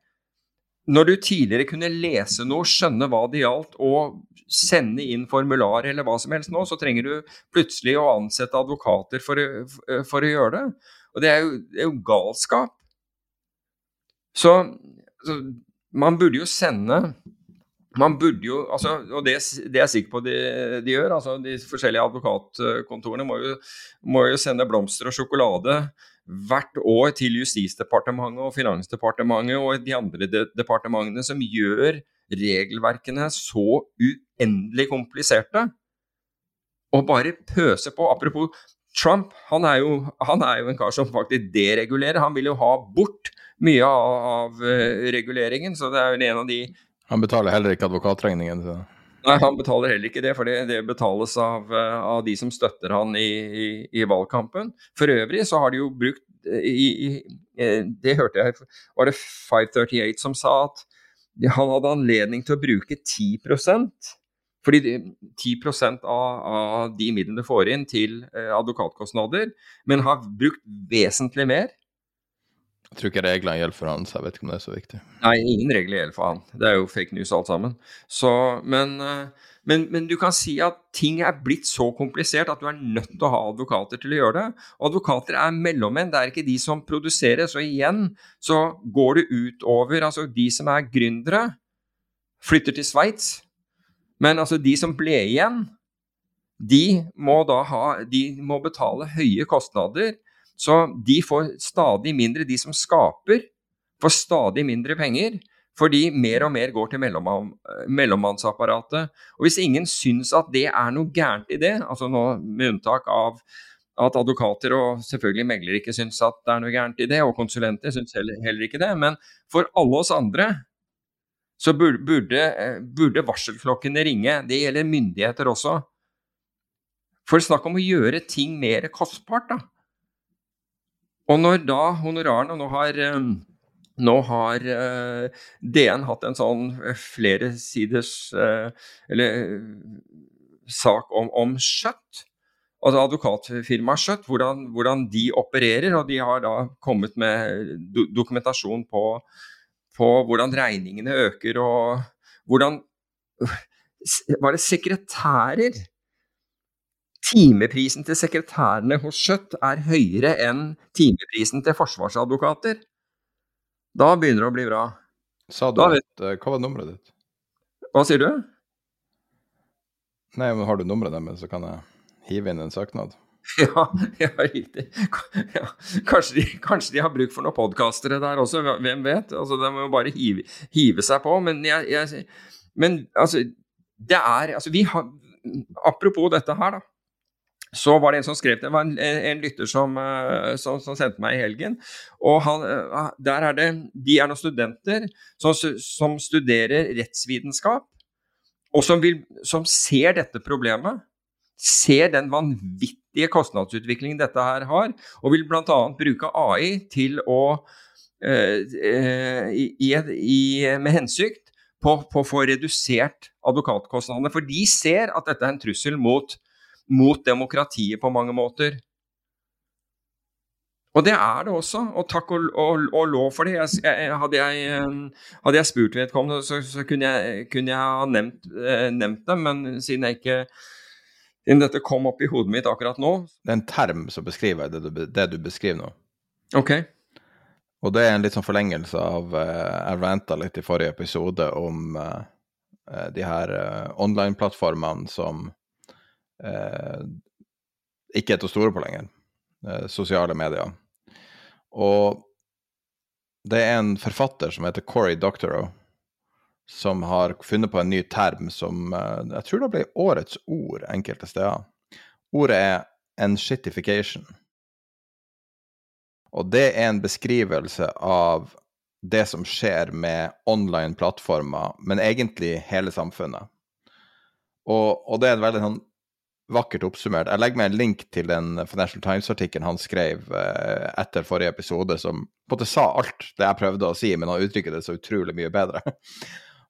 E: når du tidligere kunne lese noe, skjønne hva det gjaldt, og sende inn formular eller hva som helst nå, så trenger du plutselig å ansette advokater for, for å gjøre det. Og det er jo, det er jo galskap. Så, så, man burde jo sende man burde jo, altså, og det, det er jeg sikker på de, de, gjør, altså de forskjellige advokatkontorene må jo, må jo sende blomster og sjokolade hvert år til Justisdepartementet og Finansdepartementet og de andre de departementene som gjør regelverkene så uendelig kompliserte. Og bare pøse på. Apropos Trump, han er, jo, han er jo en kar som faktisk deregulerer. Han vil jo ha bort mye av, av uh, reguleringen, så det er jo en av de
A: Han betaler heller ikke advokatregningen? Så.
E: Nei, han betaler heller ikke det, for det, det betales av, uh, av, de som støtter han i, i, i, valgkampen. For øvrig så har de jo brukt uh, i, Det hørte jeg, var det 538 som sa at han hadde anledning til å bruke 10% fordi 10% av, av de midlene du får inn til eh, advokatkostnader, men har brukt vesentlig mer.
A: Jeg tror ikke reglene gjelder for han, så jeg vet ikke om det er så viktig.
E: Nei, ingen regler gjelder for han. Det er jo fake news alt sammen. Så, men, eh, men, men, du kan si at ting er blitt så komplisert at du er nødt til å ha advokater til å gjøre det. Og advokater er mellommenn, det er ikke de som produserer. Så igjen så går det utover altså de som er gründere, flytter til Sveits men altså, de som ble igjen, de må da ha De må betale høye kostnader. Så de får stadig mindre. De som skaper, får stadig mindre penger. Fordi mer og mer går til mellommannsapparatet. Og hvis ingen syns at det er noe gærent i det, altså nå med unntak av at advokater og selvfølgelig meglere ikke syns at det er noe gærent i det, og konsulenter syns heller, heller ikke det, men for alle oss andre så burde, eh, burde varselklokkene ringe. Det gjelder myndigheter også. For snakk om å gjøre ting mer kostbart, da. Og når da honorarene Nå har, eh, nå har uh, DN hatt en sånn fleresiders uh, eller, sak om, om Skjøtt. Altså advokatfirmaet Skjøtt, hvordan, hvordan, de opererer. Og de har da kommet med do dokumentasjon på på hvordan regningene øker, og hvordan Var det sekretærer? Timeprisen til sekretærene hos Skjøtt er høyere enn timeprisen til forsvarsadvokater. Da begynner det å bli bra.
A: Sa du at, uh, Hva var nummeret ditt?
E: Hva sier du?
A: Nei, men Har du nummeret deres, så kan jeg hive inn en søknad.
E: Ja, ja riktig. Ja, kanskje, de, kanskje, de, har bruk for noen podkastere der også, hvem vet? Altså, De må jo bare hive, hive seg på. Men, jeg, jeg, men altså, det er altså, vi har, Apropos dette her, da. Så var det en som skrev det. var en, en lytter som, eh, som, som, sendte meg i helgen. og han, eh, der er det, De er noen studenter som, som studerer rettsvitenskap, og som, vil, som ser dette problemet ser den vanvittige kostnadsutviklingen dette her har, og vil bl.a. bruke AI til å eh, eh, i, i, med hensikt på, på, å få redusert advokatkostnadene. For de ser at dette er en trussel mot, mot demokratiet på mange måter. Og det er det også, og takk og, og, og lov for det. Jeg, jeg, hadde, jeg, eh, hadde, jeg, spurt vedkommende, så, så kunne, jeg, kunne, jeg, ha nevnt, nevnt det, men siden jeg ikke siden dette kom opp i hodet mitt akkurat nå.
A: Det er en term som beskriver det du, det du beskriver nå.
E: Ok.
A: Og det er en litt sånn forlengelse av eh, Jeg ranta litt i forrige episode om eh, de her uh, online-plattformene som ikke er til å stole på lenger. sosiale medier. Og det er en forfatter som heter Cory Doctorow som har funnet på en ny term som eh, jeg tror det ble årets ord enkelte steder. Ordet er enshittification. Og det er en beskrivelse av det som skjer med online plattformer, men egentlig hele samfunnet. Og, og det er en veldig sånn vakkert oppsummert. Jeg legger med en link til den Financial Times-artikkelen han skrev eh, etter forrige episode, som på en måte sa alt det jeg prøvde å si, men han uttrykker det så utrolig mye bedre.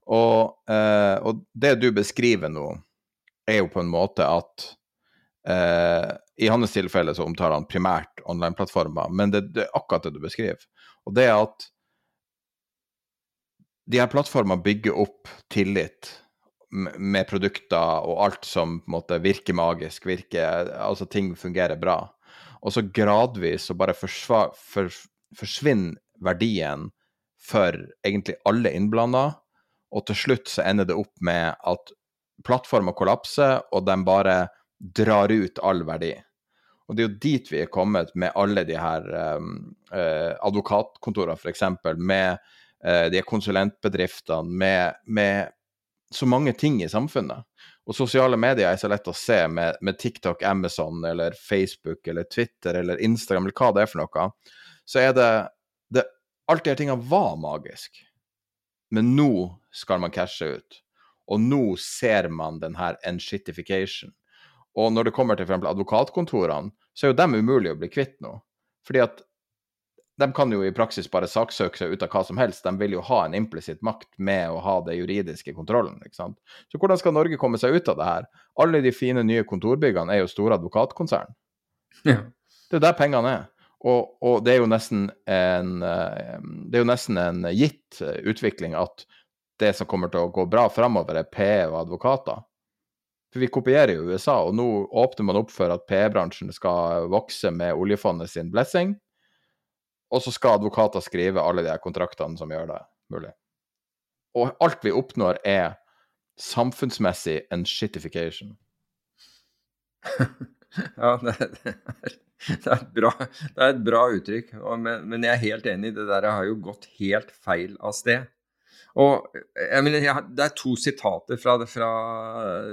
A: Og, eh, og, det du beskriver nå, er jo på en måte at eh, I hans tilfelle så omtaler han primært online-plattformer, men det, det, er akkurat det du beskriver. Og det er at de her plattformene bygger opp tillit med produkter og alt som på en måte virker magisk, virker, altså ting fungerer bra. Og så gradvis så bare forsvar, for, forsvinner verdien for egentlig alle innblanda og til slutt så ender det opp med at plattforma kollapser, og de bare drar ut all verdi. Og det er jo dit vi er kommet med alle de her um, uh, advokatkontorene, f.eks., med uh, de konsulentbedriftene, med, med, så mange ting i samfunnet. Og sosiale medier er så lett å se med, med, TikTok, Amazon eller Facebook eller Twitter eller Instagram eller hva det er for noe. Så er det, det Alt de her tingene var magisk. Men nå skal man cashe ut. Og nå ser man den her enshittification. Og når det kommer til f.eks. advokatkontorene, så er jo dem umulig å bli kvitt nå. Fordi at de kan jo i praksis bare saksøke seg ut av hva som helst. De vil jo ha en implisitt makt med å ha det juridiske kontrollen. ikke sant? Så hvordan skal Norge komme seg ut av det her? Alle de fine nye kontorbyggene er jo store advokatkonsern. Ja. Det er der pengene er. Og, og, det er jo nesten en eh, det er jo nesten en gitt utvikling at det som kommer til å gå bra framover, er PE og advokater. For vi kopierer jo USA, og nå åpner man opp for at PE-bransjen skal vokse med oljefondet sin blessing. Og så skal advokater skrive alle de kontraktene som gjør det mulig. Og alt vi oppnår, er samfunnsmessig en shitification.
E: ja, det, er, det, er bra, det, er, et bra uttrykk. Men, men, jeg er helt enig. Det der har jo gått helt feil av sted. Og jeg mener, jeg, Det er to sitater fra, fra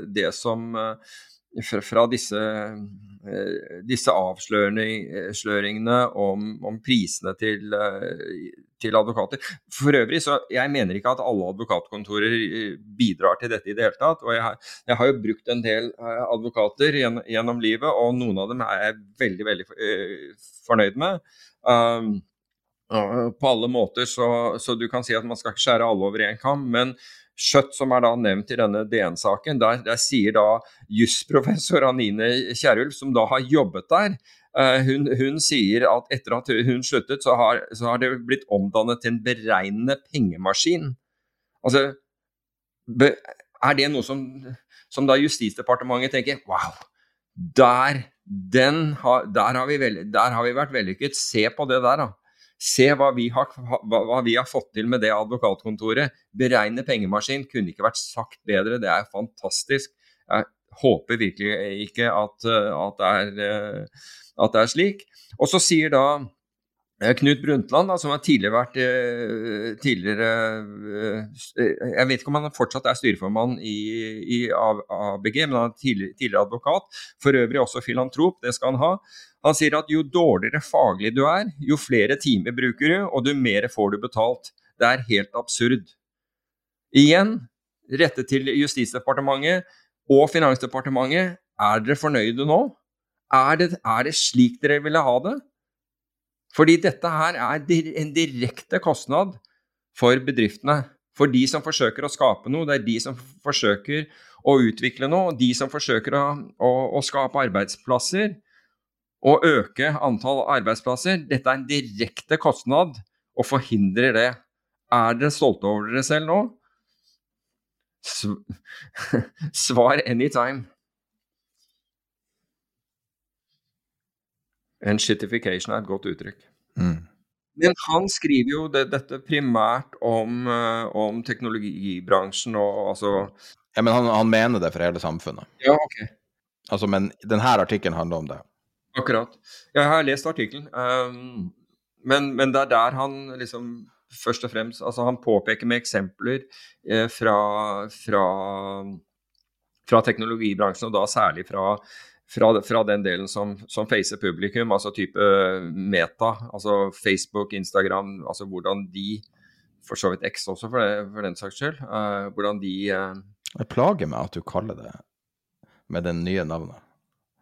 E: det som uh, fra, fra disse, eh, disse avsløringene om, om, prisene til, eh, til, advokater. For øvrig, så jeg mener ikke at alle advokatkontorer eh, bidrar til dette i det hele tatt. Og jeg har, jeg har jo brukt en del advokater gjennom, gjennom livet, og noen av dem er jeg veldig, veldig fornøyd med. Um, på alle måter, så, så, du kan si at man skal ikke skjære alle over én kam. men Skjøtt, som er da nevnt i denne DN-saken, der, der, sier da jusprofessor Anine Kierulf, som da har jobbet der, uh, hun, hun, sier at etter at hun sluttet, så har, så har det blitt omdannet til en beregnende pengemaskin. Altså, be, er det noe som, som da Justisdepartementet tenker wow, der, har, der, har veld, der har vi vært vellykket, se på det der, da. Se hva vi, har, hva, hva vi har fått til med det advokatkontoret. Beregne pengemaskin kunne ikke vært sagt bedre. Det er fantastisk. Jeg håper virkelig ikke at, at, det, er, at det er slik. Og så sier da eh, Knut Brundtland, da, som har tidligere vært eh, tidligere, eh, Jeg vet ikke om han fortsatt er styreformann i, i ABG, men han er tidligere, tidligere advokat. For øvrig også filantrop, det skal han ha. Han sier at jo dårligere faglig du er, jo flere timer bruker du, og jo mer får du betalt. Det er helt absurd. Igjen, rettet til Justisdepartementet og Finansdepartementet, er dere fornøyde nå? Er det, er det slik dere ville ha det? Fordi dette her er en direkte kostnad for bedriftene. For de som forsøker å skape noe, det er de som forsøker å utvikle noe, de som forsøker å, å, å skape arbeidsplasser og øke antall arbeidsplasser. Dette er en direkte kostnad og forhindrer det. Er dere stolte over dere selv nå? Svar anytime. En shitification er et godt uttrykk. Mm. Men han skriver jo det, dette primært om, uh, om, teknologibransjen og altså
A: Ja, Men han, han, mener det for hele samfunnet.
E: Ja, ok.
A: Altså, Men denne artikkelen handler om det.
E: Akkurat. Jeg har lest artikkelen. Um, men, men, det er der han liksom først og fremst Altså, han påpeker med eksempler eh, fra, fra, fra, teknologibransjen, og da særlig fra, fra den delen som, som, facer publikum, altså type meta, altså Facebook, Instagram, altså hvordan de For så vidt X også, for, det, for den saks skyld. Uh, hvordan de uh,
A: Det plager meg at du kaller det med det nye navnet.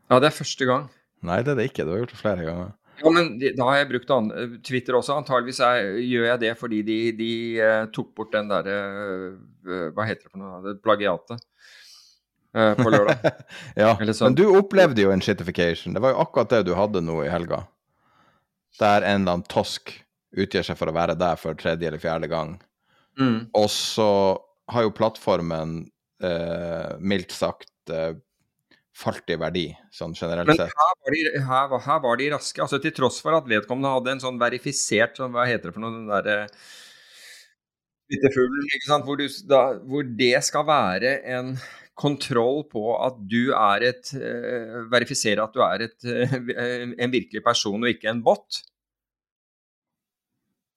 E: Ja, det er første gang.
A: Nei, det er det ikke. Du har gjort det flere ganger.
E: Ja, men da har jeg brukt Twitter også. Antageligvis gjør jeg det fordi de, de tok bort den derre Hva heter det for noe? Det plagiatet. Uh, på lørdag.
A: ja, sånn. men du opplevde jo en shitification. Det var jo akkurat det du hadde nå i helga. Der en eller annen tosk utgir seg for å være der for tredje eller fjerde gang. Mm. Og så har jo plattformen mildt sagt falt i verdi, sånn generelt
E: sett. Men her var, de, her, her var, de, raske. altså Til tross for at vedkommende hadde en sånn verifisert sånn, Hva heter det for noe? Den Byttefuglen, ikke sant. Hvor, du, da, hvor, det skal være en kontroll på at du er et uh, Verifisere at du er et, uh, en virkelig person og ikke en bot.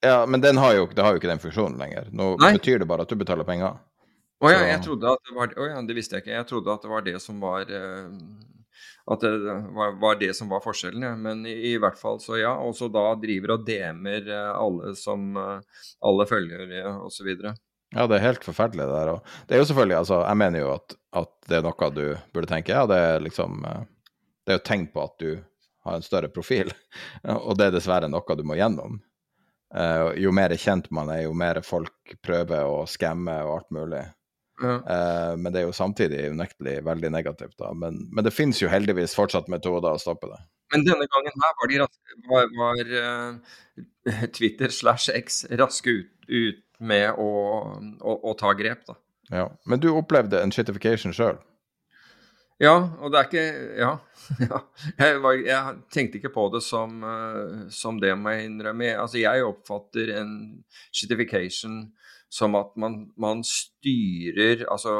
A: Ja, men den har jo, det har jo ikke den funksjonen lenger. Nå Nei. betyr det bare at du betaler penger.
E: Å ja, jeg trodde at det var Å ja, det visste jeg ikke. Jeg trodde at det var det som var uh, At det var, var, det som var forskjellen, ja. Men i, i, hvert fall så ja. Og så da driver og DM-er alle som alle følger osv.
A: Ja, det er helt forferdelig det der. Og det er jo selvfølgelig, altså, jeg mener jo at, at, det er noe du burde tenke. Ja, det er liksom Det er jo tegn på at du har en større profil, og det er dessverre noe du må gjennom. Uh, jo mer kjent man er, jo mer folk prøver å skamme og alt mulig. Ja. Uh, men det er jo samtidig unektelig veldig negativt. da. Men, men det finnes jo heldigvis fortsatt metoder å stoppe det.
E: Men denne gangen her var, de var, var uh, Twitter slash X raske ut, ut med å, å, å, ta grep, da.
A: Ja, Men du opplevde en shitification sjøl?
E: Ja, og det er ikke Ja. ja. Jeg, var, jeg, tenkte ikke på det som, uh, som det, må jeg innrømme. Altså, jeg oppfatter en shitification som at man, man styrer Altså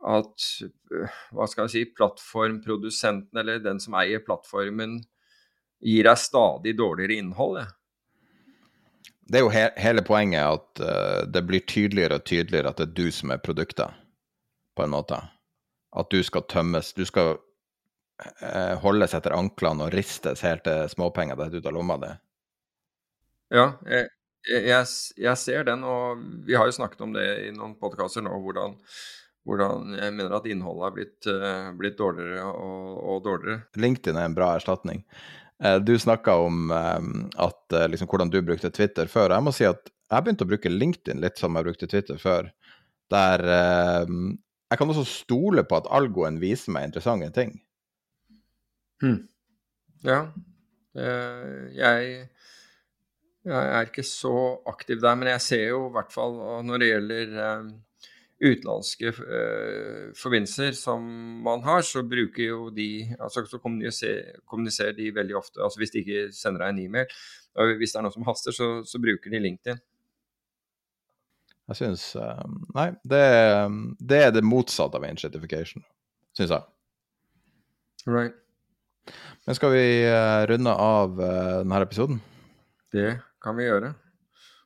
E: at uh, Hva skal jeg si Plattformprodusenten, eller den som eier plattformen, gir deg stadig dårligere innhold. Ja.
A: Det er jo he hele poenget at uh, det blir tydeligere og tydeligere at det er du som er produktet, på en måte at du skal tømmes. Du skal uh, holdes etter anklene og ristes helt til småpenger detter ut av lomma di.
E: Ja, jeg, jeg, jeg, ser den, og vi har jo snakket om det i noen podkaster nå, hvordan, hvordan, jeg mener at innholdet er blitt, uh, blitt dårligere og, og, dårligere.
A: LinkedIn er en bra erstatning. Uh, du snakka om um, at, uh, liksom, hvordan du brukte Twitter før. Jeg må si at jeg begynte å bruke LinkedIn litt som jeg brukte Twitter før. Der jeg kan også stole på at algoen viser meg interessante ting.
E: Hmm. Ja. Jeg, jeg, er ikke så aktiv der, men jeg ser jo i hvert fall når det gjelder utenlandske uh, forbindelser som man har, så bruker jo de altså så kommuniserer, kommuniserer, de veldig ofte. altså Hvis de ikke sender deg en e-mail, og hvis det er noe som haster, så, så bruker de LinkedIn.
A: Jeg syns uh, Nei, det, det, er det motsatte av inshetification, syns jeg.
E: Right.
A: Men skal vi uh, runde av uh, denne episoden?
E: Det kan vi gjøre.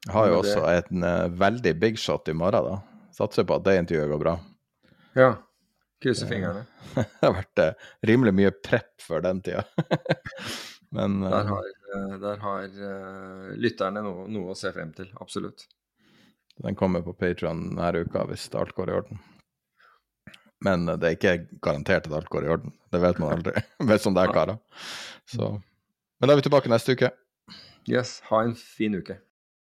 A: Jeg har jo også det... en veldig big shot i morgen, da. Satser på at det intervjuet går bra.
E: Ja. Krysser fingrene.
A: det har vært rimelig mye prepp før den tida. Men
E: Der har, der har lytterne noe, noe å se frem til. Absolutt.
A: Den kommer på Patron denne uka hvis alt går i orden. Men det er ikke garantert at alt går i orden. Det vet man aldri. Vet som det er, karer. Men da er vi tilbake neste uke.
E: Yes. Ha en fin uke.